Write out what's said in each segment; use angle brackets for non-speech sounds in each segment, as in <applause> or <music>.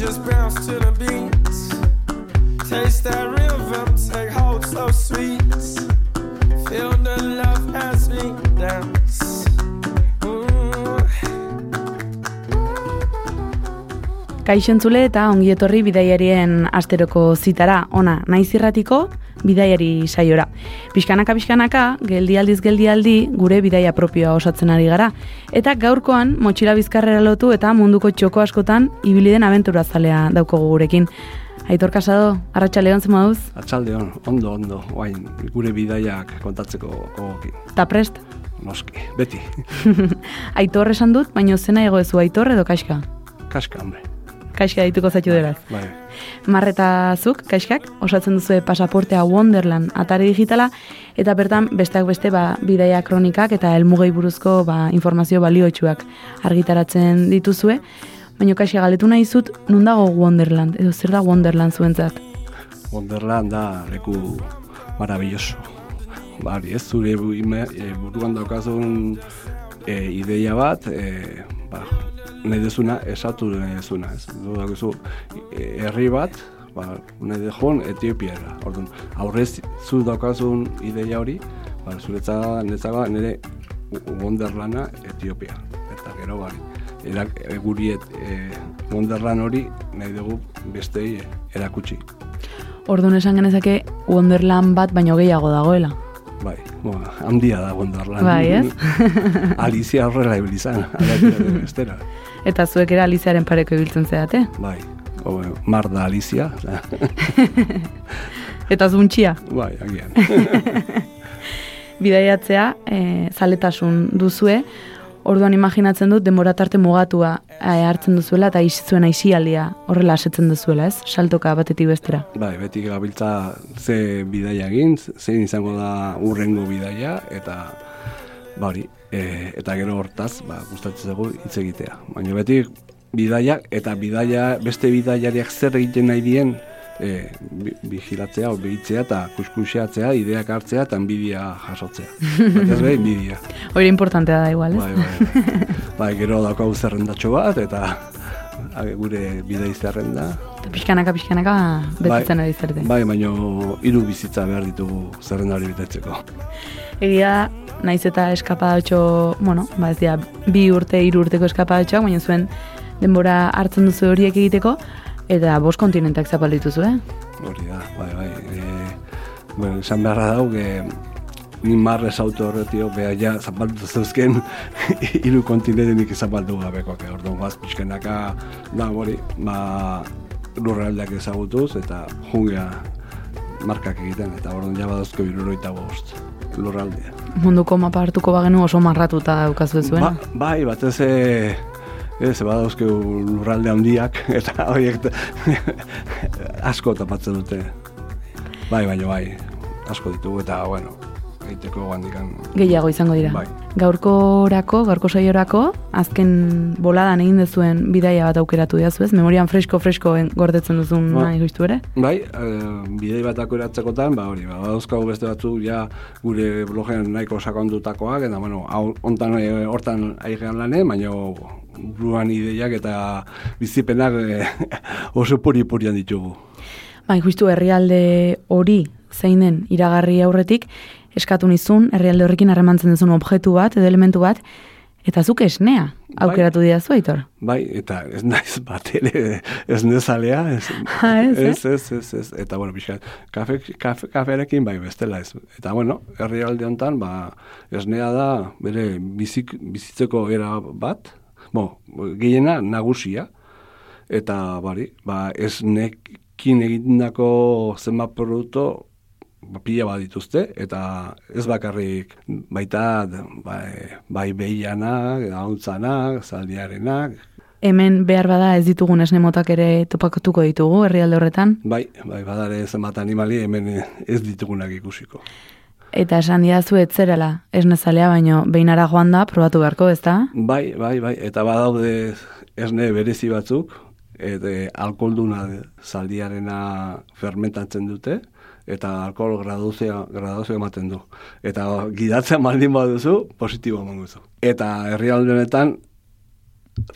Just bounce to the beat. Taste that rhythm, take hold so sweet. Feel the love as we dance. Kaixo entzule eta ongi etorri bidaiarien asteroko zitara, ona, naiz irratiko bidaiari saiora. Pixkanaka pixkanaka, geldialdiz geldialdi gure bidaia propioa osatzen ari gara. Eta gaurkoan motxila bizkarrera lotu eta munduko txoko askotan ibili den abentura zalea daukogu gurekin. Aitor Kasado, arratsalde hon moduz, Atxalde hon, ondo, ondo, guain, gure bidaiak kontatzeko gogokin. eta prest. Noski, beti, <laughs> Aitor esan dut, baino zena ego ezu Aitor edo Kaixka. kaska, hombre. Kaixka dituko zaitu deraz. Bai, Marreta zuk, Kaixkak, osatzen duzu pasaportea Wonderland atari digitala, eta bertan besteak beste ba, bidaia kronikak eta helmugei buruzko ba, informazio balioetsuak argitaratzen dituzue. Baina Kaixka galetu nahi zut, nun dago Wonderland, edo zer da Wonderland zuentzat? Wonderland da leku maravilloso. Bari, ez zure e, buruan daukazun e, ideia bat, e, ba, nahi dezuna, esatu nahi dezuna, ez? Du daukazu, e, herri bat, ba, nahi dezun Etiopiara. Orduan, aurrez zu daukazun ideia hori, ba, zuretza, netzaba, nire Wonderlanda Etiopia. Eta gero, bari, erak, guri e, Wonderland hori nahi dugu bestei erakutsi. Orduan esan genezake Wonderland bat baino gehiago dagoela. Bai, bueno, handia da Wonderland. Bai, ez? <laughs> Alizia horrela ibilizan, bestera. <laughs> Eta zuek ere Aliziaren pareko ibiltzen zeate. Bai, o, mar da Alizia, <laughs> Eta zuntxia. bai, agian. bidaiatzea e, zaletasun duzue, orduan imaginatzen dut denbora tarte mugatua e, hartzen duzuela eta isi zuen aisialdia horrela asetzen duzuela, ez? Saltoka batetik bestera. bai, beti gabiltza ze bidaia egin, zein izango da urrengo bidaia, eta bari, e, eta gero hortaz, ba, gustatzen zego hitz egitea. Baina beti bidaia, eta bidaia, beste bidaiariak zer egiten nahi dien, e, vigilatzea, o behitzea eta kuskuseatzea, ideak hartzea eta enbidia jasotzea. <laughs> Batez be, enbidia. Hori importantea da igual, ez? Bai, bai. bai, gero daukagu zerrendatxo bat, eta gure bidai zerrenda. Eta pixkanaka, pixkanaka betetzen ari zerte. Bai, baino hiru bizitza behar ditugu zerrenda hori betetzeko. Egia, naiz eta eskapadatxo, bueno, ba ez dira, bi urte, hiru urteko eskapadatxoak, baina zuen denbora hartzen duzu horiek egiteko, eta bost kontinentak zapalditu zu, eh? Hori da, bai, bai. E, bueno, esan beharra dau, que ni marrez auto horretio, beha ja zapaldu zeuzken <laughs> hiru kontinentenik zapaldu gabekoak. Orduan guaz pixkenaka, da, hori, ba, lurraldeak ezagutuz, eta jungea markak egiten, eta orduan ja badazko iruroita bost lurraldea. Munduko mapa hartuko bagenu oso marratuta daukazu zuena. Ba, bai, batez e, ez, badauzke lurralde handiak, <laughs> eta horiek <laughs> asko tapatzen dute. Bai, baina bai, asko ditugu, eta, bueno, egiteko gandikan. gehiago izango dira. Bai. Gaurkorako, gaurko saiorako, azken boladan egin duzuen bidaia bat aukeratu diazu ez? Memorian fresko-fresko gordetzen duzun Ba. nahi justu ere? Bai, e, bidei bat akuratzekotan, ba hori, ba, badauzkagu beste batzuk ja gure blogean nahiko sakondutakoak, eta bueno, hau, hontan, e, hortan aigean lane, baina buruan ideiak eta bizipenak e, <laughs> oso puri-purian ditugu. Bai, justu herrialde hori zein den iragarri aurretik, eskatu nizun herrialde horrekin harremantzen duzun objektu bat, edo elementu bat, eta zuk esnea aukeratu diazu, Aitor. Bai, eta ez naiz bat ere, ez nezalea, ez, Ha, <laughs> ez, eh? ez, ez, ez, ez, eta bueno, pixka, kafe, kafe, kaferekin bai bestela ez. Eta bueno, herrialde honetan, ba, esnea da, bere bizik, bizitzeko era bat, bo, gehiena nagusia, eta bari, ba, esnekin egindako zenbat produktu, pila bat dituzte, eta ez bakarrik baita bai, bai behianak, hauntzanak, zaldiarenak, hemen behar bada ez ditugun esne motak ere topatuko ditugu herrialde horretan. Bai, bai, badare zenbat animali hemen ez ditugunak ikusiko. Eta esan diazu ez zerela esnezalea, baino behinara joan da, probatu beharko, ez da? Bai, bai, bai, eta badaude esne berezi batzuk, eta alkoholduna zaldiarena fermentatzen dute, eta alkohol graduzia, graduzia ematen du. Eta gidatzen baldin baduzu, positibo emango duzu. Eta herrialde honetan,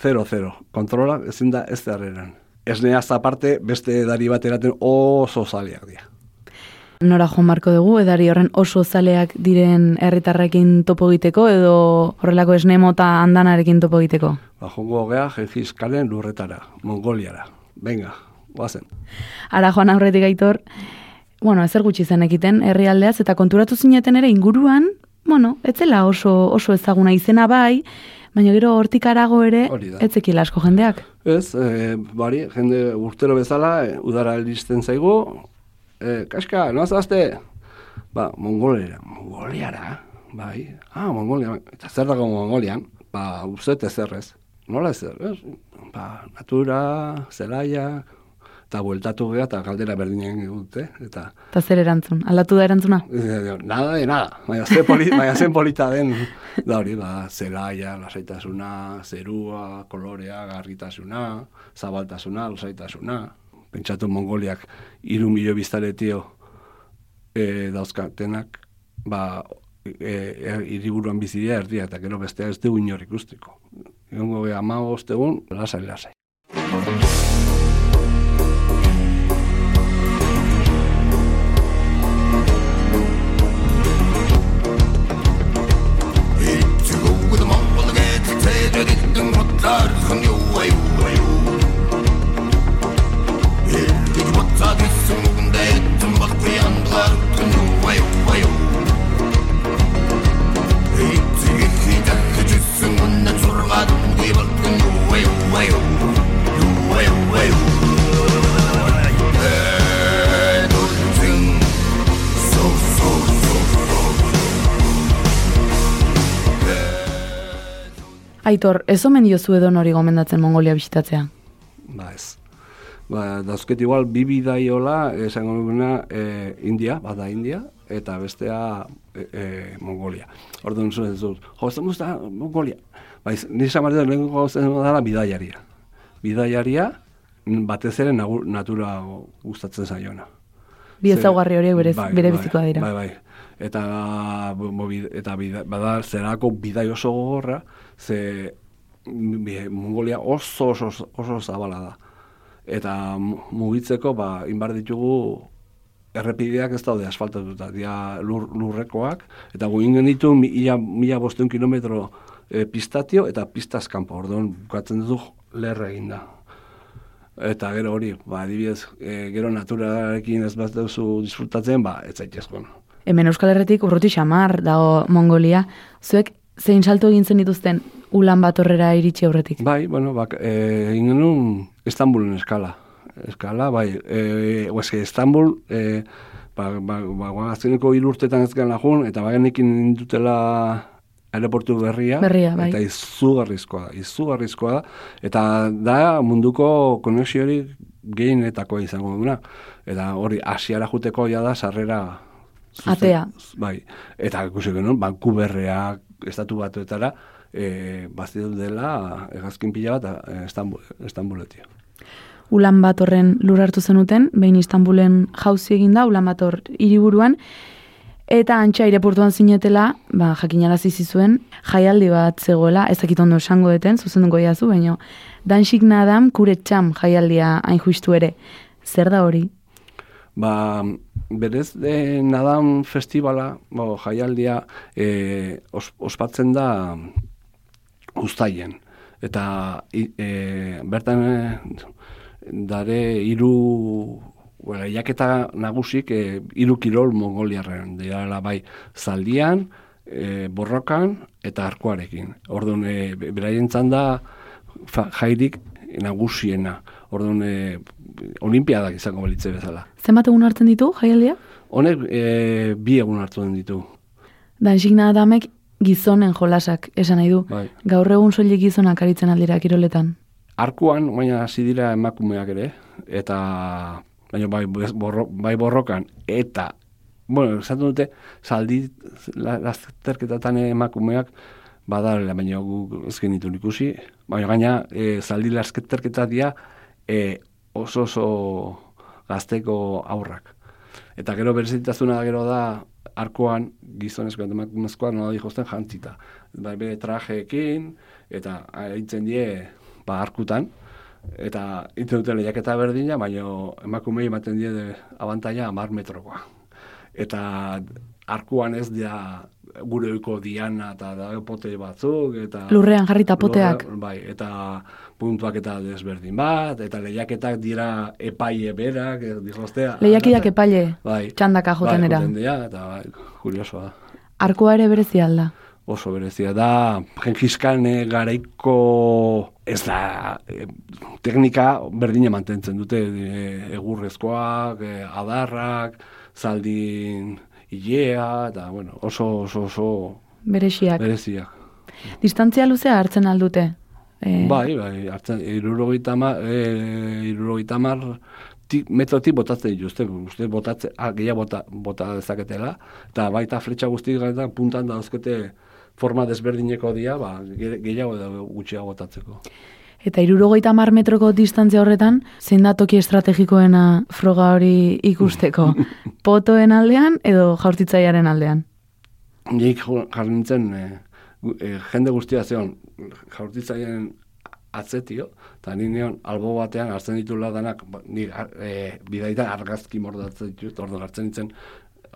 0-0, kontrola ezin da ez derreran. Esneaz aparte, beste edari bat eraten oso zaleak dira. Nora joan marko dugu, edari horren oso zaleak diren herritarrekin topo egiteko, edo horrelako esne mota andanarekin topo egiteko? Ba, jongo gea, Genghis Kalen lurretara, Mongoliara. Venga, guazen. Ara joan aurretik aitor, bueno, ezer gutxi zen ekiten herrialdeaz, eta konturatu zineten ere inguruan, bueno, etzela oso, oso ezaguna izena bai, baina gero hortik arago ere, etzekila asko jendeak. Ez, e, bari, jende urtero bezala, e, udara iristen zaigu, e, kaska, noaz azte? Ba, Mongoliara, Mongoliara, bai, ah, Mongolia, eta zer dago Mongolian? Ba, uste ezerrez. Nola ezer, ez? Ba, natura, zelaia, eta bueltatu gea, eta galdera berdinen dute, eta Eta zer erantzun, aldatu da erantzuna? Eh, Nada de nada, baina ze poli, baina zen polita den, da hori, ba, zelaia, lasaitasuna, zerua, kolorea, garritasuna, zabaltasuna, lasaitasuna. Pentsatu Mongoliak hiru milio biztaletio e, dauzkatenak, ba, e, e, hiriburuan bizidia erdia, eta gero bestea ez dugu inor ikusteko. Egongo geha ama egun, lasai, lasai. тархан юу аюу аюу Элдік бұтса десің бүгінде еттім бақ қияндар Aitor, ez omen diozu edo nori gomendatzen Mongolia bisitatzea? Ba ez. Ba, dauzket igual bi bidaiola, esango duguna, e, India, bada India, eta bestea e, e, Mongolia. Orduan zuen ez dut, jo, ez da Mongolia. Ba, nire samartu lehen gauzen dara bidaiaria. Bidaiaria, batez ere natura gustatzen zaiona. Bi ezaugarri horiek bere, bai, bere bai, bizikoa dira. Bai, bai. Eta, bo, eta bida, bada zerako bidai oso gogorra, ze Mongolia oso oso, oso zabala da. Eta mu- mugitzeko, ba, inbar ditugu errepideak ez daude asfaltatuta, dira lur, lurrekoak, eta gu ingen ditu mila, mila bosteun kilometro e, pistatio eta pistaz kanpo, orduan bukatzen duzu lerre egin da. Eta gero hori, ba, adibidez, e, gero naturarekin ez bat duzu disfrutatzen, ba, ez zaitezkoen. Hemen Euskal Herretik urruti xamar dago Mongolia. Zuek zein salto egin zen dituzten ulan bat horrera iritsi aurretik? Bai, bueno, bak, e, egin genuen Istanbulen eskala. Eskala, bai, e, eske Istanbul, e, ba, ba, ba, ba, azkeneko hiru urtetan ez gana jun, eta bagenekin indutela aeroportu berria, Berria, bai. eta izugarrizkoa da, izugarrizkoa da, eta da munduko konexiorik gehienetakoa izango duguna. Eta hori, asiara juteko ja da sarrera zuzen- Atea. Bai, eta ikusi genuen, Vancouverreak, estatu batuetara, e, baztidu dela hegazkin pila bat e, Istanbul, Istanbuletia. Ulan bat horren lur hartu zenuten, behin Istanbulen jauzi egin da, ulan bat hor hiriburuan, eta antxa aireportuan zinetela, ba, jakinarazi zizuen, jaialdi bat zegoela, ezakit ondo esango deten, zuzenduko jazu, baino, dansik nadam kure txam jaialdia hain justu ere. Zer da hori? Ba, berez de Nadam festivala, bo, jaialdia, e, os, ospatzen da ustaien. Eta e, bertan e, dare hiru bueno, jaketa nagusik e, hiru kirol mongoliarren. Dira bai zaldian, e, borrokan eta arkoarekin. Orduan, e, beraien da fa, jairik nagusiena. Orduan, e, olimpiadak izango balitze bezala. Zenbat egun hartzen ditu jaialdia? Honek e, bi egun hartu den ditu. Dansik nadamek gizonen jolasak esan nahi du. Bai. Gaur egun soilik gizonak aritzen aldira kiroletan. arkuan, baina hasi dira emakumeak ere, eta baina bai, borro, bai borrokan, eta, bueno, esaten dute, zaldi la- lasterketatan emakumeak, badarela, baina gu ez genitu ikusi, baina gaina e, zaldi lasketerketa dira e, oso oso gazteko aurrak. Eta gero berezitasuna gero da arkoan gizonezko eta emakumezkoak nola dihosten jantzita. Bai, bere trajeekin, eta aritzen die ba, arkutan, eta iten dute lehiaketa berdina, baina emakumei ematen die abantaia amar metrokoa. Eta arkuan ez dira gure oiko diana eta da pote batzuk, eta... Lurrean jarrita poteak. Lurrean, bai, eta puntuak eta desberdin bat, eta lehiaketak dira epaile berak, eh, dihostea. Lehiakidak epaile, bai, txandaka joten bai, era. dira, eta bai, kuriosoa da. Arkoa ere berezi alda. Oso berezia da, eh, garaiko ez da eh, teknika berdina mantentzen dute eh, egurrezkoak, eh, adarrak, zaldin ilea, eta bueno, oso oso oso Berexiak. bereziak. Distantzia luzea hartzen aldute. E, Bai, bai, hartzen, irurogeita mar, e, irurogeita mar ti, metrotik botatzen dituzte, uste botatze, ah, gehiago bota, bota dezaketela, eta baita fletxa guzti gaitan puntan dauzkete forma desberdineko dia, ba, ge- gehiago edo gutxiago botatzeko. Eta irurogeita mar metroko distantzia horretan, zein da toki estrategikoena froga hori ikusteko? <laughs> Potoen aldean edo jaurtitzaiaren aldean? Nik jo- jarri nintzen, e, gu- e, jende guztia zeon, jaurtitzaien atzetio, eta ni neon albo batean hartzen ditula danak, ba, ni e, bidaita argazki mordatzen ditut, ordo hartzen nintzen,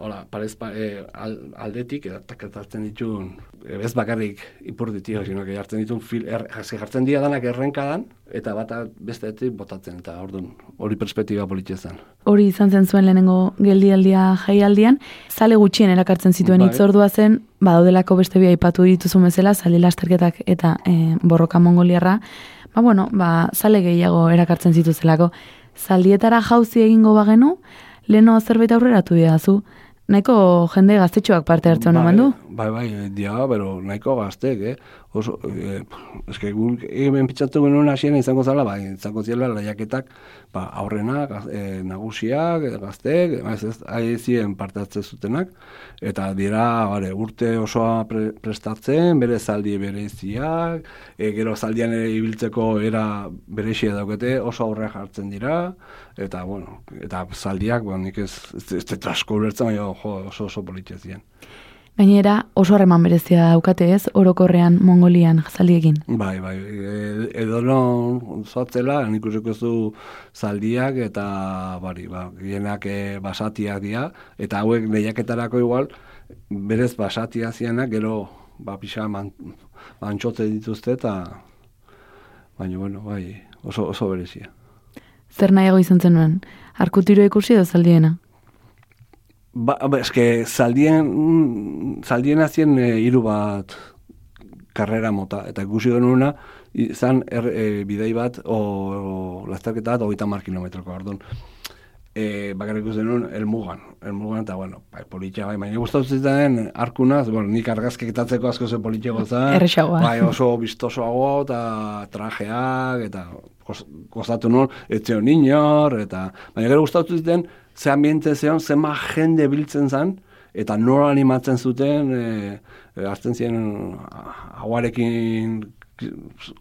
hola, parez pa, e, al, aldetik, hartzen ditun, e, ez bakarrik ipurditio, sino que hartzen ditun, fil, er, eske jartzen dira danak errenkadan, eta bata besteetik botatzen, eta orduan, hori perspektiba politia zen. Hori izan zen zuen lehenengo geldialdia jaialdian, zale gutxien erakartzen zituen Bai. hitzordua zen, badaudelako beste bi aipatu dituzu bezala, zale lasterketak eta e, borroka mongoliarra, ba bueno, ba, zale gehiago erakartzen zituzelako. Zaldietara jauzi egingo bagenu, leno zerbait aurreratu didazu. Nahiko jende gaztetxoak parte hartzen bai, omen du. Bai, bai, dia, pero nahiko gaztek, eh? Oso, eh, eske guk hemen pitzatu genuen hasieran izango zala, bai, izango ziela lehiaketak, ba, aurrenak, gaz- eh, nagusiak, eh, gaztek, ez ez, parte hartzen zutenak, eta dira, bare, urte osoa pre, prestatzen, bere zaldi bereziak, e, gero zaldian ere ibiltzeko era berezia daukete, oso aurreak jartzen dira, eta, bueno, eta zaldiak, ba, nik ez, ez, ez, ez baina, jo, oso oso. Gainera, oso harreman berezia daukate ez, orokorrean Mongolian zaldiekin. Bai, bai, e- edo non zoatzela, nik zu zaldiak eta bari, ba, gehienak e, basatiak dira, eta hauek lehiaketarako igual, berez basatia zianak, gero, ba, pixa man, dituzte, eta, baina, bueno, bai, oso, oso berezia. Zer nahiago izan zenuen? Arkutiro ikusi edo zaldiena? Ba, ba, eske, zaldien, zaldien azien e, hiru bat karrera mota, eta ikusi genuena, izan er, e, bidei bat, o, o lasterketa bat, hogeita mar kilometroko, orduan. E, bakarrik ikusten nuen, elmugan, elmugan, eta, bueno, bai, politia, bai, baina gustatu zitzaren arkunaz, bueno, nik argazketatzeko asko ze politia gozan, <laughs> bai, oso bistosoago, eta trajeak, eta goz- gozatu nuen, etxeo inor, eta, baina gero gustatu ziten, ze ambiente zeon, zema jende biltzen zen, eta nola animatzen zuten, e, e, hartzen ziren aguarekin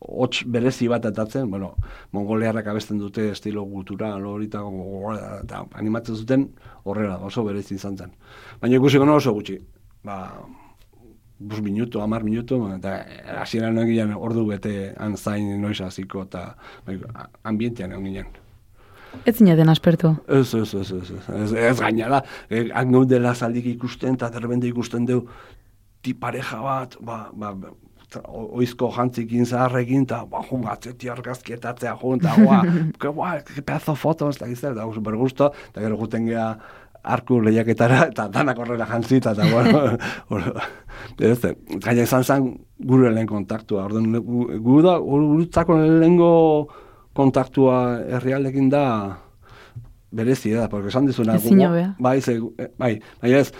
hots berezi bat atatzen, bueno, mongoliarrak abesten dute estilo gutural hori eta animatzen zuten horrela, oso berezi izan zen. Baina ikusi gono oso gutxi, ba, bus minutu, amar minutu, eta hasieran egian ordu bete han zain noiz hasiko eta bai, ambientean egon. Ez zinaten aspertu. Ez, ez, ez, ez, ez, ez, ez gainara, eh, han gaudela zaldik ikusten, eta derbende ikusten deu, ti pareja bat, ba, ba, oizko jantzikin zaharrekin, eta, ba, jo, atzeti argazkietatzea, jo, eta, ba, <laughs> que, ba, que pedazo fotos, eta gizte, eta super gusto, eta gero guten gea arku lehiaketara, eta danak horrela jantzita, eta, bueno, <laughs> ez, gaina izan zen gure lehen kontaktua, orduan, gu, gu da, gurutzako lehengo kontaktua herrialdekin da, berezi da, porque esan dizuna. Ezin. Bai, ze, eh, bai, baina ez,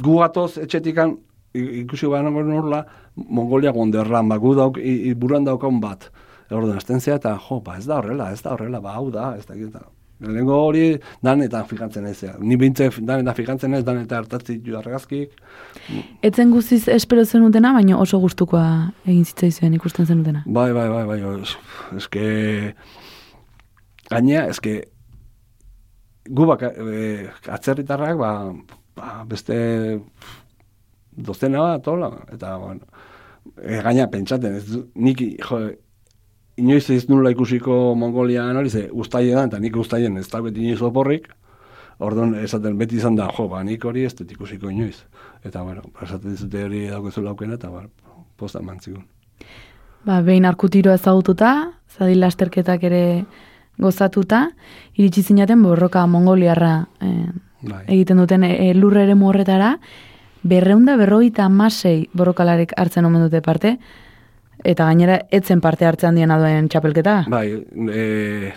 gu gatoz etxetikan, ikusi baino norla, Mongolia gonderran, ba, gu dauk, i- i- buruan daukan bat. Orduan, azten eta jo, ba, ez da horrela, ez da horrela, ba, hau da, ez da, eta Lehenengo hori danetan fikantzen ez, ja. ni bintze danetan fikantzen ez, danetan hartatzi ju argazkik. Etzen guztiz espero zenutena, baina oso gustukoa egin zitzaizuen ikusten zenutena. Bai, bai, bai, bai, es, eske, gainea, eske, gu baka, e, atzerritarrak, ba, ba, beste dozena bat, tola, eta, bueno, e, gainea pentsaten, ez, nik, jo, inoiz ez nula ikusiko Mongolian hori, ze ustaile da, eta nik ustaien ez da beti inoiz oporrik, orduan esaten beti izan da, jo, ba, nik hori ez dut ikusiko inoiz. Eta, bueno, esaten zute hori daukezu laukena, eta, ba, posta mantzigun. Ba, behin arkutiro ezagututa, zadil lasterketak ere gozatuta, iritsi zinaten borroka mongoliarra eh, Bai. egiten duten e, lurre ere morretara, berreunda berroita masei borrokalarek hartzen omen dute parte, eta gainera etzen parte hartzen diena duen txapelketa. Bai, e,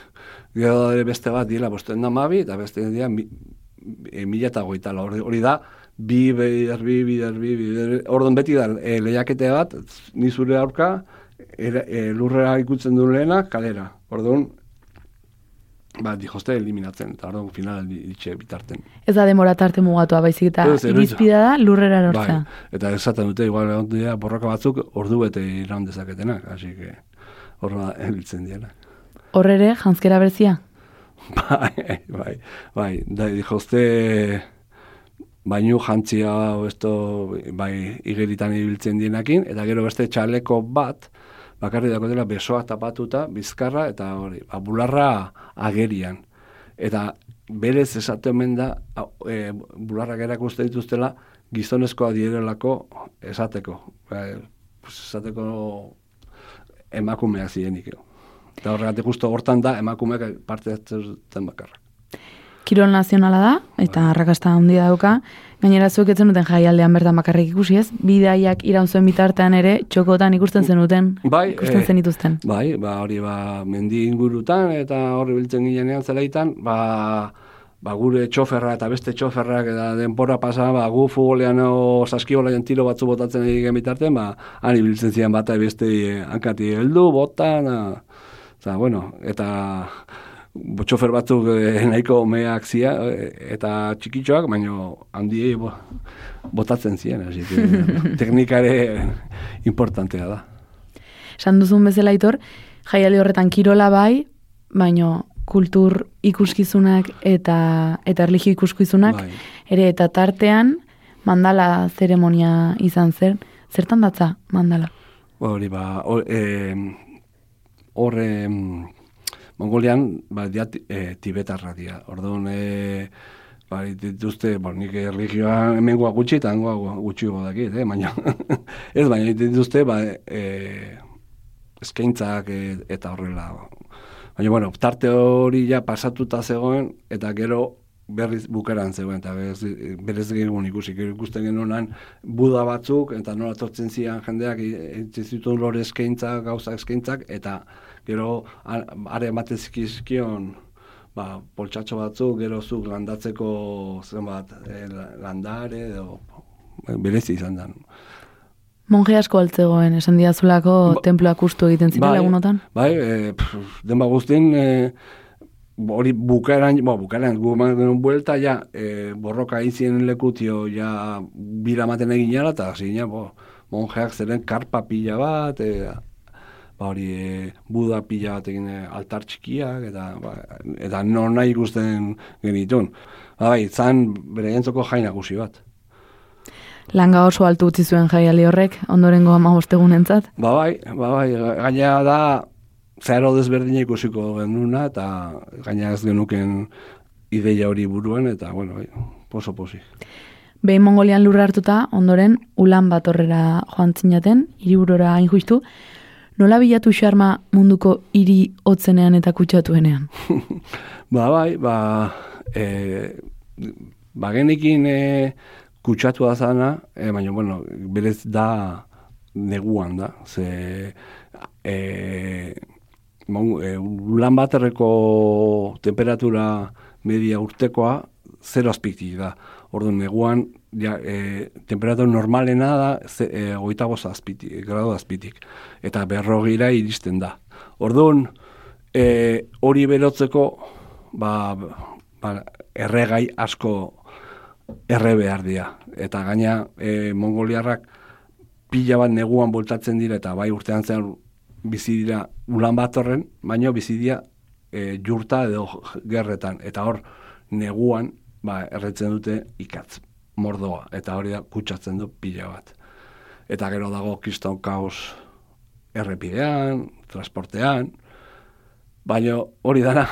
gero beste bat diela bosten da mabi, eta beste dira e, mila eta goita hori, hori da, bi, bi, bider, bi, bider, orduan beti da, e, lehiakete bat, ni zure aurka, era, e, lurrera ikutzen duen lehena, kalera. Orduan, ba, dijozte eliminatzen, eta orduan final ditxe bitarten. Ez da demora tarte mugatua, baizik eta irizpida da lurrera lortzea. Bai, eta esaten dute, igual egon dira borroka batzuk ordu bete iraun dezaketenak, hasi que horra ebiltzen diela. Hor ere, jantzkera berzia? <laughs> Bai, bai, bai, da, dijozte bainu jantzia o esto, bai, igeritan ibiltzen dienakin, eta gero beste txaleko bat, bakarri dako dela besoa tapatuta, bizkarra, eta hori, ba, bularra agerian. Eta berez esate omen da, e, bularrak erakuste dituztela, gizonezkoa direlako esateko. Ba, pues, esateko emakumeak zirenik. Eta horregatik justo hortan da emakumeak parte hartzen bakarrak. Kirol nazionala da, eta arrakasta handia dauka. Gainera zuek etzen duten jaialdean bertan bakarrik ikusi ez, bidaiak iraun zuen bitartean ere, txokotan ikusten zenuten, Bai, ikusten eh, zenituzten. Bai, ba, hori ba, mendi ingurutan eta horri biltzen ginean zelaitan, ba, ba, gure txoferra eta beste txoferrak eta denpora pasa, ba, gu futbolean saskibolaien tiro batzu botatzen egin bitartean, ba, han ibiltzen ziren bata beste hankati heldu, botan, eta, bueno, eta bo- txofer batzuk eh, nahiko meak zia, eh, eta txikitxoak, baina handiei bo, botatzen ziren, hasi <laughs> teknikare importantea da. Esan duzun bezala aitor, jaialdi horretan kirola bai, baino kultur ikuskizunak eta eta erlijio ikuskizunak Bai. ere eta tartean mandala zeremonia izan zer. Zertan datza mandala? Hori ba, hor eh, hor, em, Mongolian ba dia eh, tibetarra dira. Orduan eh ba dituzte, ba nik erlijioa hemengoa gutxi eta hangoa gutxiago dakit, eh, baina <laughs> ez baina dituzte ba eh eskaintzak eh, eta horrela. Baina bueno, tarte hori ja pasatuta zegoen eta gero berriz bukaran zegoen, eta berez, berez genuen ikusi, ikusten genuenan buda batzuk, eta nola tortzen zian jendeak egiten zituen lore eskaintzak, gauza eskaintzak, eta gero are ematen zikizkion ba, poltsatxo batzuk, gero zuk landatzeko zenbat eh, la- landare, edo berezi izan da. Monje asko altzegoen, esan diazulako Ba- tenploak ustu egiten ziren lagunotan? Bai, e, pff, denba guztin, e, hori bukaeran, bo, bukaeran, gu eman buelta, ja, e, borroka izien lekutio, ja, bira maten egin jala, eta ginen, bo, monjeak zeren karpa pila bat, e, ba hori, e, buda pila bat egin e, altar txikiak, eta, ba, eta non nahi ikusten genitun. Ba, bai, zan bere entzoko jain nagusi bat. Langa oso altu utzi zuen jaialdi horrek, ondorengo amabostegunentzat. Ba bai, ba bai, gaina da zeharo desberdina ikusiko genuna eta gaina ez genuken ideia hori buruan eta bueno, bai, oso posi. Behin Mongolian lurra hartuta, ondoren Ulan Batorrera joan zinaten, hiriburora hain justu, nola bilatu xarma munduko hiri hotzenean eta kutsatuenean? <laughs> Ba bai, ba e, ba genekin e, kutsatu da zana, e, baina bueno, berez da neguan da, ze e, mon, e, ulan baterreko temperatura media urtekoa zero azpitik da. Orduan neguan ja, e, temperatura normalena da ze, e, goita bost azpitik, grado azpitik. Eta berrogira iristen da. Orduan, e, hori berotzeko, ba, ba, erregai asko erre behar dira. Eta gaina, e, mongoliarrak pila bat neguan bultatzen dira, eta bai urtean zen bizi dira ulan bat horren, baina bizi dira e, jurta edo gerretan. Eta hor, neguan, ba, erretzen dute ikatz mordoa, eta hori da kutsatzen du pila bat. Eta gero dago kriston kaos errepidean, transportean, baina hori dara,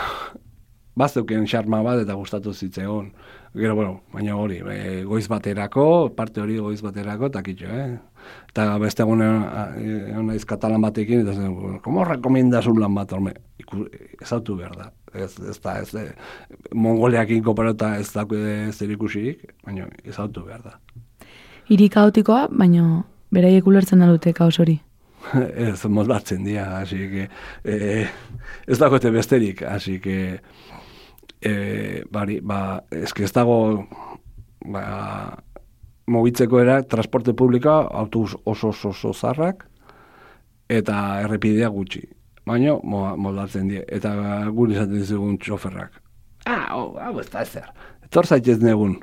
bazeuken xarma bat eta gustatu zitzegon. Gero, bueno, baina hori, e, goiz baterako, parte hori goiz baterako, eta kitxo, eh? Eta beste egun naiz katalan batekin, eta zen, komo rekomendas un lan bat, orme, ez autu behar da. Ez, ez da, ez da, mongoliak inkoparota ez da zer ikusirik, baina ez autu behar da. Iri kaotikoa, baina beraiek ulertzen da dute kaos hori. <laughs> ez moldatzen dira, hasi que, eh, ez dagoete besterik, hasi que, e, bari, ba, eske ez dago ba, mobitzeko era transporte publika autobus oso oso oso zarrak eta errepidea gutxi. Baina moldatzen die eta guri izaten dizugun txoferrak. Ah, hau, oh, ez da ezer. Etor zaitez negun.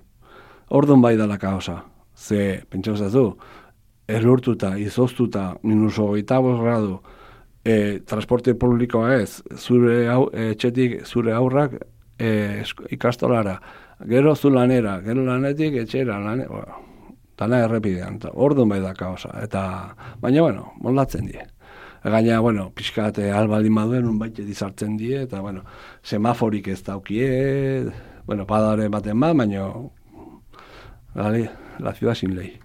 Orduan bai dala kaosa. Ze, pentsa zu, erurtuta, izoztuta, minus hogeita gradu, e, transporte publikoa ez, zure hau, e, zure aurrak e, ikastolara, gero zu lanera, gero lanetik etxera, lane, bueno, dana errepidean, orduan bai da kaosa, eta, baina, bueno, moldatzen die. Gaina, bueno, pixkate albaldin maduen, un baite dizartzen die, eta, bueno, semaforik ez daukie, bueno, padare baten bat, baina, gali, la ciudad sin ley.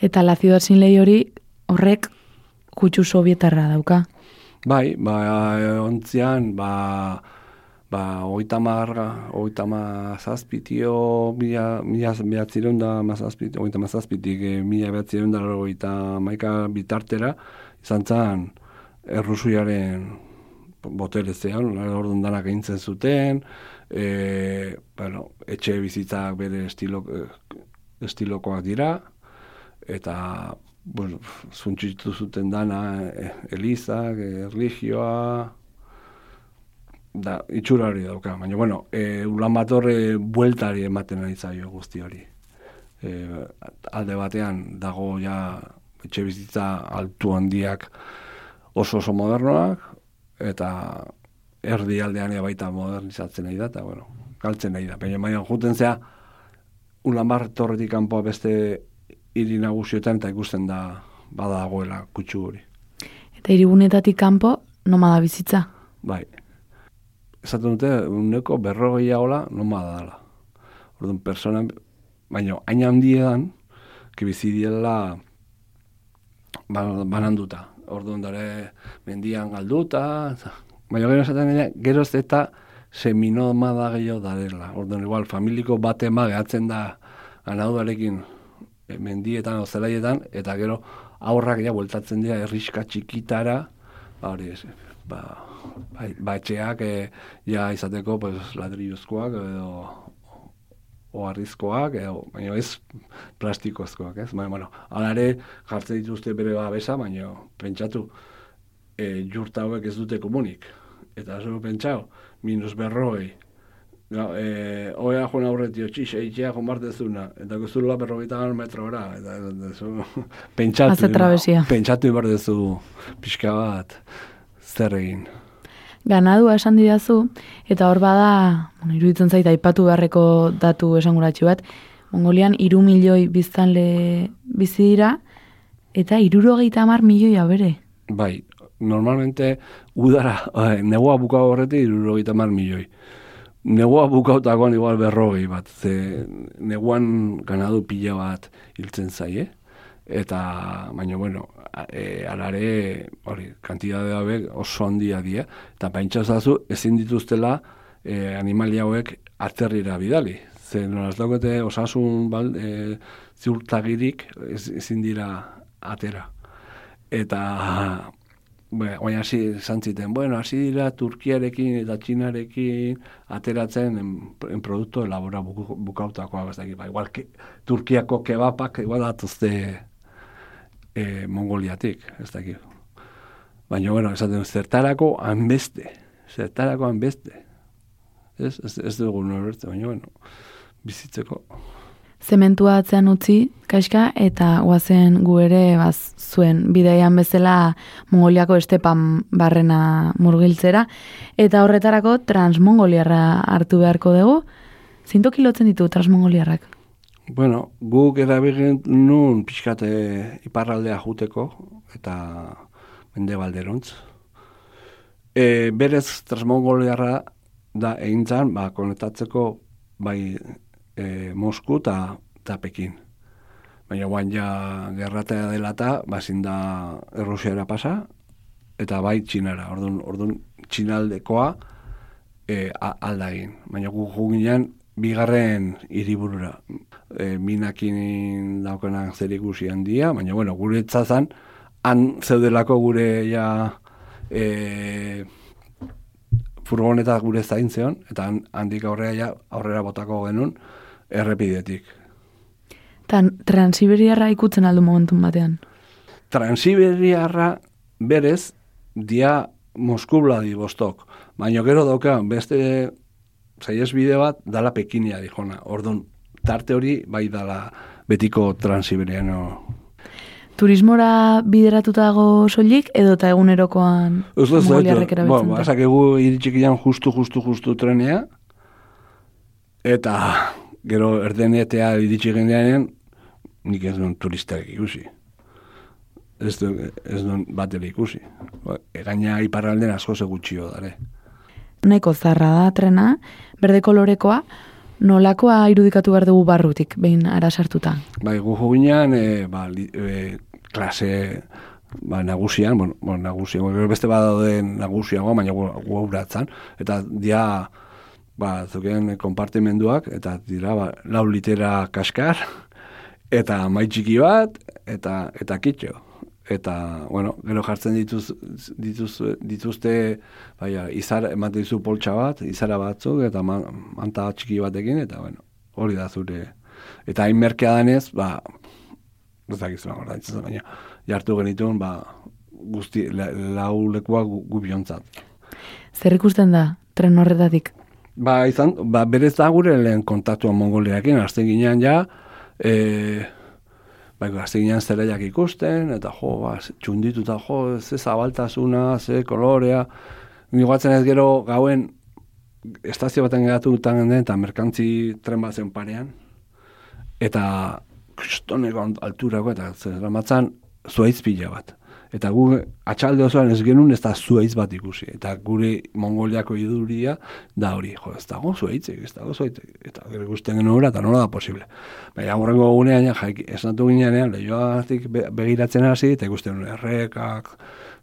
Eta la ciudad sin ley hori, horrek, kutsu sovietarra dauka? Bai, ba, ontzian, ba, ba, oita marga, oita mazazpitio, mila, mila, mila da mazazpit, oita mazazpitik, e, mila behatzireun da oita maika bitartera, izan zan, errusuiaren botelezean, orduan danak egintzen zuten, e, bueno, etxe bizitzak bere estilo, estilokoak dira, eta, bueno, zuntzitu zuten dana, e, elizak, erligioa, da, itxura hori dauka, baina, bueno, e, ulan bat horre bueltari ematen ari zaio guzti hori. E, alde batean, dago ja, etxe bizitza altu handiak oso oso modernoak, eta erdi aldean baita modernizatzen nahi da, eta, bueno, galtzen nahi da. Baina, baina, juten zea, ulan bat torretik kanpoa beste hiri nagusietan, eta ikusten da, badagoela kutsu hori. Eta irigunetatik kanpo, nomada bizitza? Bai, esaten dute, uneko berrogeia hola, noma da dala. Orduan, persona, baina, hain handiedan, kibizi diela bananduta. Orduan, dara, mendian galduta, baina gero esaten gero ez eta seminoma da gehiago darela. Orduan, igual, familiko bate ma gehatzen da anaudarekin e, mendietan, ozelaietan, eta gero aurrak ja bueltatzen dira erriska txikitara, ba, hori ba, bai, batxeak e, ja izateko pues, ladriozkoak edo oarrizkoak, edo, baina ez plastikozkoak, ez? Baina, bueno, alare jartzen dituzte bere babesa, baina pentsatu, e, jurta hauek ez dute komunik. Eta zo pentsau, minus berroi, No, eh, oea joan aurreti otxixe, itxea jomartezuna, eta guztula berrogeita metro ora, eta, eta, <laughs> pentsatu, pentsatu ibardezu pixka bat, zer egin ganadua esan didazu, eta hor bada, bueno, iruditzen zait, aipatu beharreko datu esanguratxu bat, Mongolian iru milioi biztanle bizi dira, eta iruro gehieta amar milioi abere. Bai, normalmente udara, eh, <laughs> negua bukau horretik iruro gehieta amar milioi. Negua bukautakoan igual berrogei bat, ze neguan ganadu pila bat hiltzen zai, eh? eta baina bueno, e, alare hori, kantidade hauek oso handia dira, eta paintza zazu ezin dituztela e, animalia hauek atzerrira bidali. Ze nolaz daukete osasun bal, e, ziurtagirik ezin dira atera. Eta baina hasi zantziten, bueno, hasi dira Turkiarekin eta Txinarekin ateratzen en, en produktu elabora bukautakoa, ba, igual ke, Turkiako kebapak igual atuzte e, Mongoliatik, ez dakit. Baina, bueno, esaten, zertarako hanbeste, zertarako hanbeste. Ez, ez, ez dugu norbertze, baina, bueno, bizitzeko. Zementua atzean utzi, kaixka, eta guazen gu ere baz, zuen bideian bezala Mongoliako estepan barrena murgiltzera, eta horretarako transmongoliarra hartu beharko dugu. Zinto kilotzen ditu transmongoliarrak? Bueno, guk erabiltzen nun pixkate iparraldea juteko, eta mende balderontz. E, berez transmongoliarra da egintzan, ba, konektatzeko bai e, Mosku eta Pekin. Baina guain ja gerratea dela eta bazin da Errusiara pasa, eta bai txinara, orduan, orduan txinaldekoa e, aldagin. Baina gu juginean bigarren hiriburura. E, minakin daukenak zer ikusi handia, baina bueno, gure etzazan, han zeudelako gure ja e, furgoneta gure zaintzeon, eta handik aurrera ja aurrera botako genuen errepidetik. Tan Transiberiarra ikutzen aldu momentun batean? Transiberiarra berez dia Moskubla di bostok. Baina gero dauka beste zaiez bide bat dala Pekinia di jona. Orduan, tarte hori bai dala betiko Transiberiano turismora bideratuta dago soilik edo ta egunerokoan mongoliarrek erabiltzen bueno, da? Bueno, egu iritxikian justu, justu, justu trenea, eta gero erdenetea iritsi gendeanen, nik ez duen turistak ikusi. Ez duen, ez duen bat ikusi. Egaina iparralden asko segutxio dare. Naiko zarra da trena, berde kolorekoa, nolakoa irudikatu behar dugu barrutik, behin ara sartuta? Bai, gu ginean, e, ba, li, e, klase ba, nagusian, bueno, bueno nagusian, bueno, beste badaude nagusiago, baina gu auratzen, eta dia, ba, zuken kompartimenduak, eta dira, ba, lau litera kaskar, eta maitxiki bat, eta eta kitxo. Eta, bueno, gero jartzen dituz, dituz, dituzte, baina, izar, ematen dizu poltsa bat, izara batzuk, eta man, manta txiki batekin, eta, bueno, hori da zure. Eta hain merkea danez, ba, ez dakiz baina jartu genituen, ba, guzti, la, lau lekua gu, gu biontzat. Zer ikusten da, tren horretatik? Ba, izan, ba, berez da gure lehen kontaktuan mongoliakin, azten ginean ja, e, ba, azten ginean zereiak ikusten, eta jo, ba, txundituta, jo, ze zabaltasuna, ze kolorea, migoatzen ez gero gauen, estazio baten geratu den, eta merkantzi tren bat zen parean, eta kristoneko alturako eta zera matzan zuaitz pila bat. Eta gu atxalde osoan ez genuen ez da zuaitz bat ikusi. Eta gure mongoliako iduria da hori, jo, ez dago zuaitzek, ez dago zuaitzek. Eta gure guztien genuen eta nola da posible. Baina horrengo gunean, jaik, esnatu ginean, lehioatik begiratzen hasi, eta ikusten errekak,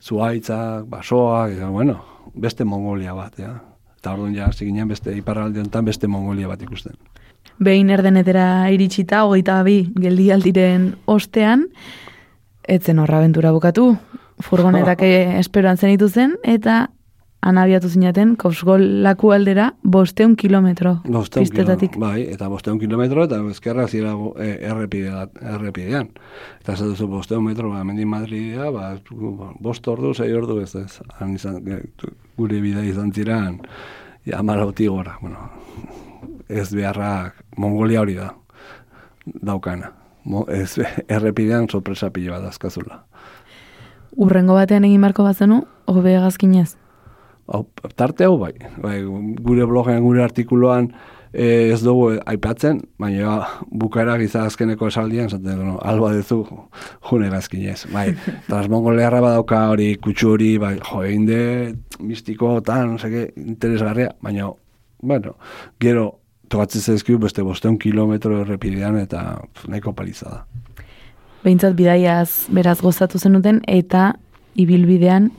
zuaitzak, basoak, eta bueno, beste mongolia bat, ja. Eta orduan ja, ziginean beste iparralde honetan beste mongolia bat ikusten behin erdenetera iritsita, hogeita bi geldialdiren ostean, etzen horra aventura bukatu, furgonetak <laughs> esperoan zen zen, eta anabiatu zinaten, kausgol laku aldera, bosteun kilometro pistetatik. bai, eta bosteun kilometro, eta ezkerra zira e, errepidean. Eta ez duzu bosteun metro, ba, mendin Madridea, ba, bost ordu, zei ordu, ez ez, izan, gure bidea izan ziren, ja, marauti gora, bueno, ez beharrak Mongolia hori da daukana. Mo, ez <laughs> errepidean sorpresa pila bat azkazula. Urrengo batean egin marko bazenu, hobe gazkinez? tarte hau bai. bai. Gure blogean, gure artikuloan eh, ez dugu aipatzen, baina bukara giza azkeneko esaldian, zaten, no, alba dezu, june gazkinez. Bai, <laughs> transmongolearra badauka hori, kutsu hori, bai, jo, mistiko, tan, no seke, interesgarria, baina, bueno, gero, tokatzen zaizkiu beste bosteun kilometro errepidean eta nahiko paliza da. Behintzat bidaiaz beraz gozatu zenuten eta ibilbidean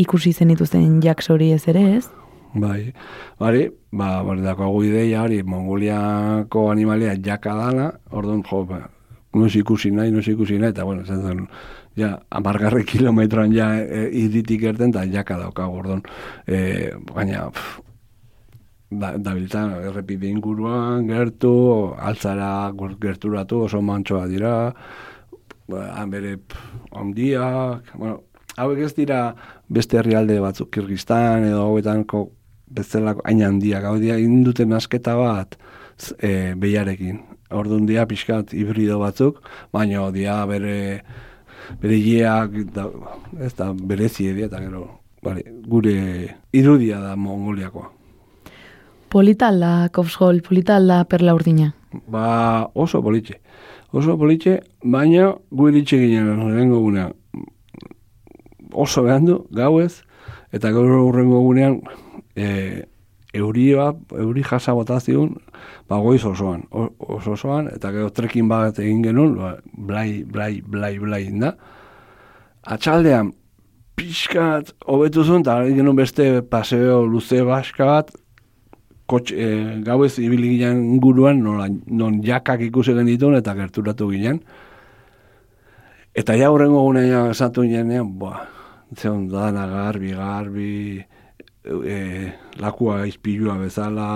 ikusi zen ituzten jaks hori ez ere ez? Bai, bari, ba, bari dako ideia hori, Mongoliako animalia jaka dana, orduan, jo, ba, nuz ikusi nahi, nuz ikusi nahi, eta bueno, zen zen, ja, amargarri kilometroan ja e, iritik erten, eta jaka dauka, orduan, e, baina, da, dabiltan errepide inguruan gertu, altzara gerturatu oso mantsoa dira, ba, bere ondiak, bueno, hauek ez dira beste herrialde batzuk, Kirgistan edo hauetanko bezalako hain handiak, hau dira induten asketa bat e, behiarekin. Orduan dia pixkat hibrido batzuk, baina dia bere bere jeak, da, ez da, berezie dira, eta gero, bale, gure irudia da Mongoliakoa. Polita alda, Kopsgol, polita alda perla urdina. Ba, oso politxe. Oso politxe, baina gu iritxe ginen horrengo gunean. Oso behandu, gauez, eta gaur horrengo gunean e, euria, euri jasa bota zigun, ba, goiz osoan, o- oso osoan, eta gero trekin bat egin genuen, ba, blai, blai, blai, blai, da. Atxaldean, pixkat, hobetu zuen, eta genuen beste paseo luze baska bat, kotxe, e, gauez ibili ginen inguruan, nola, non jakak ikusi genituen eta gerturatu ginen. Eta ja horrengo gunean esatu ginean, boa, zeon dana garbi, garbi, e, lakua izpilua bezala,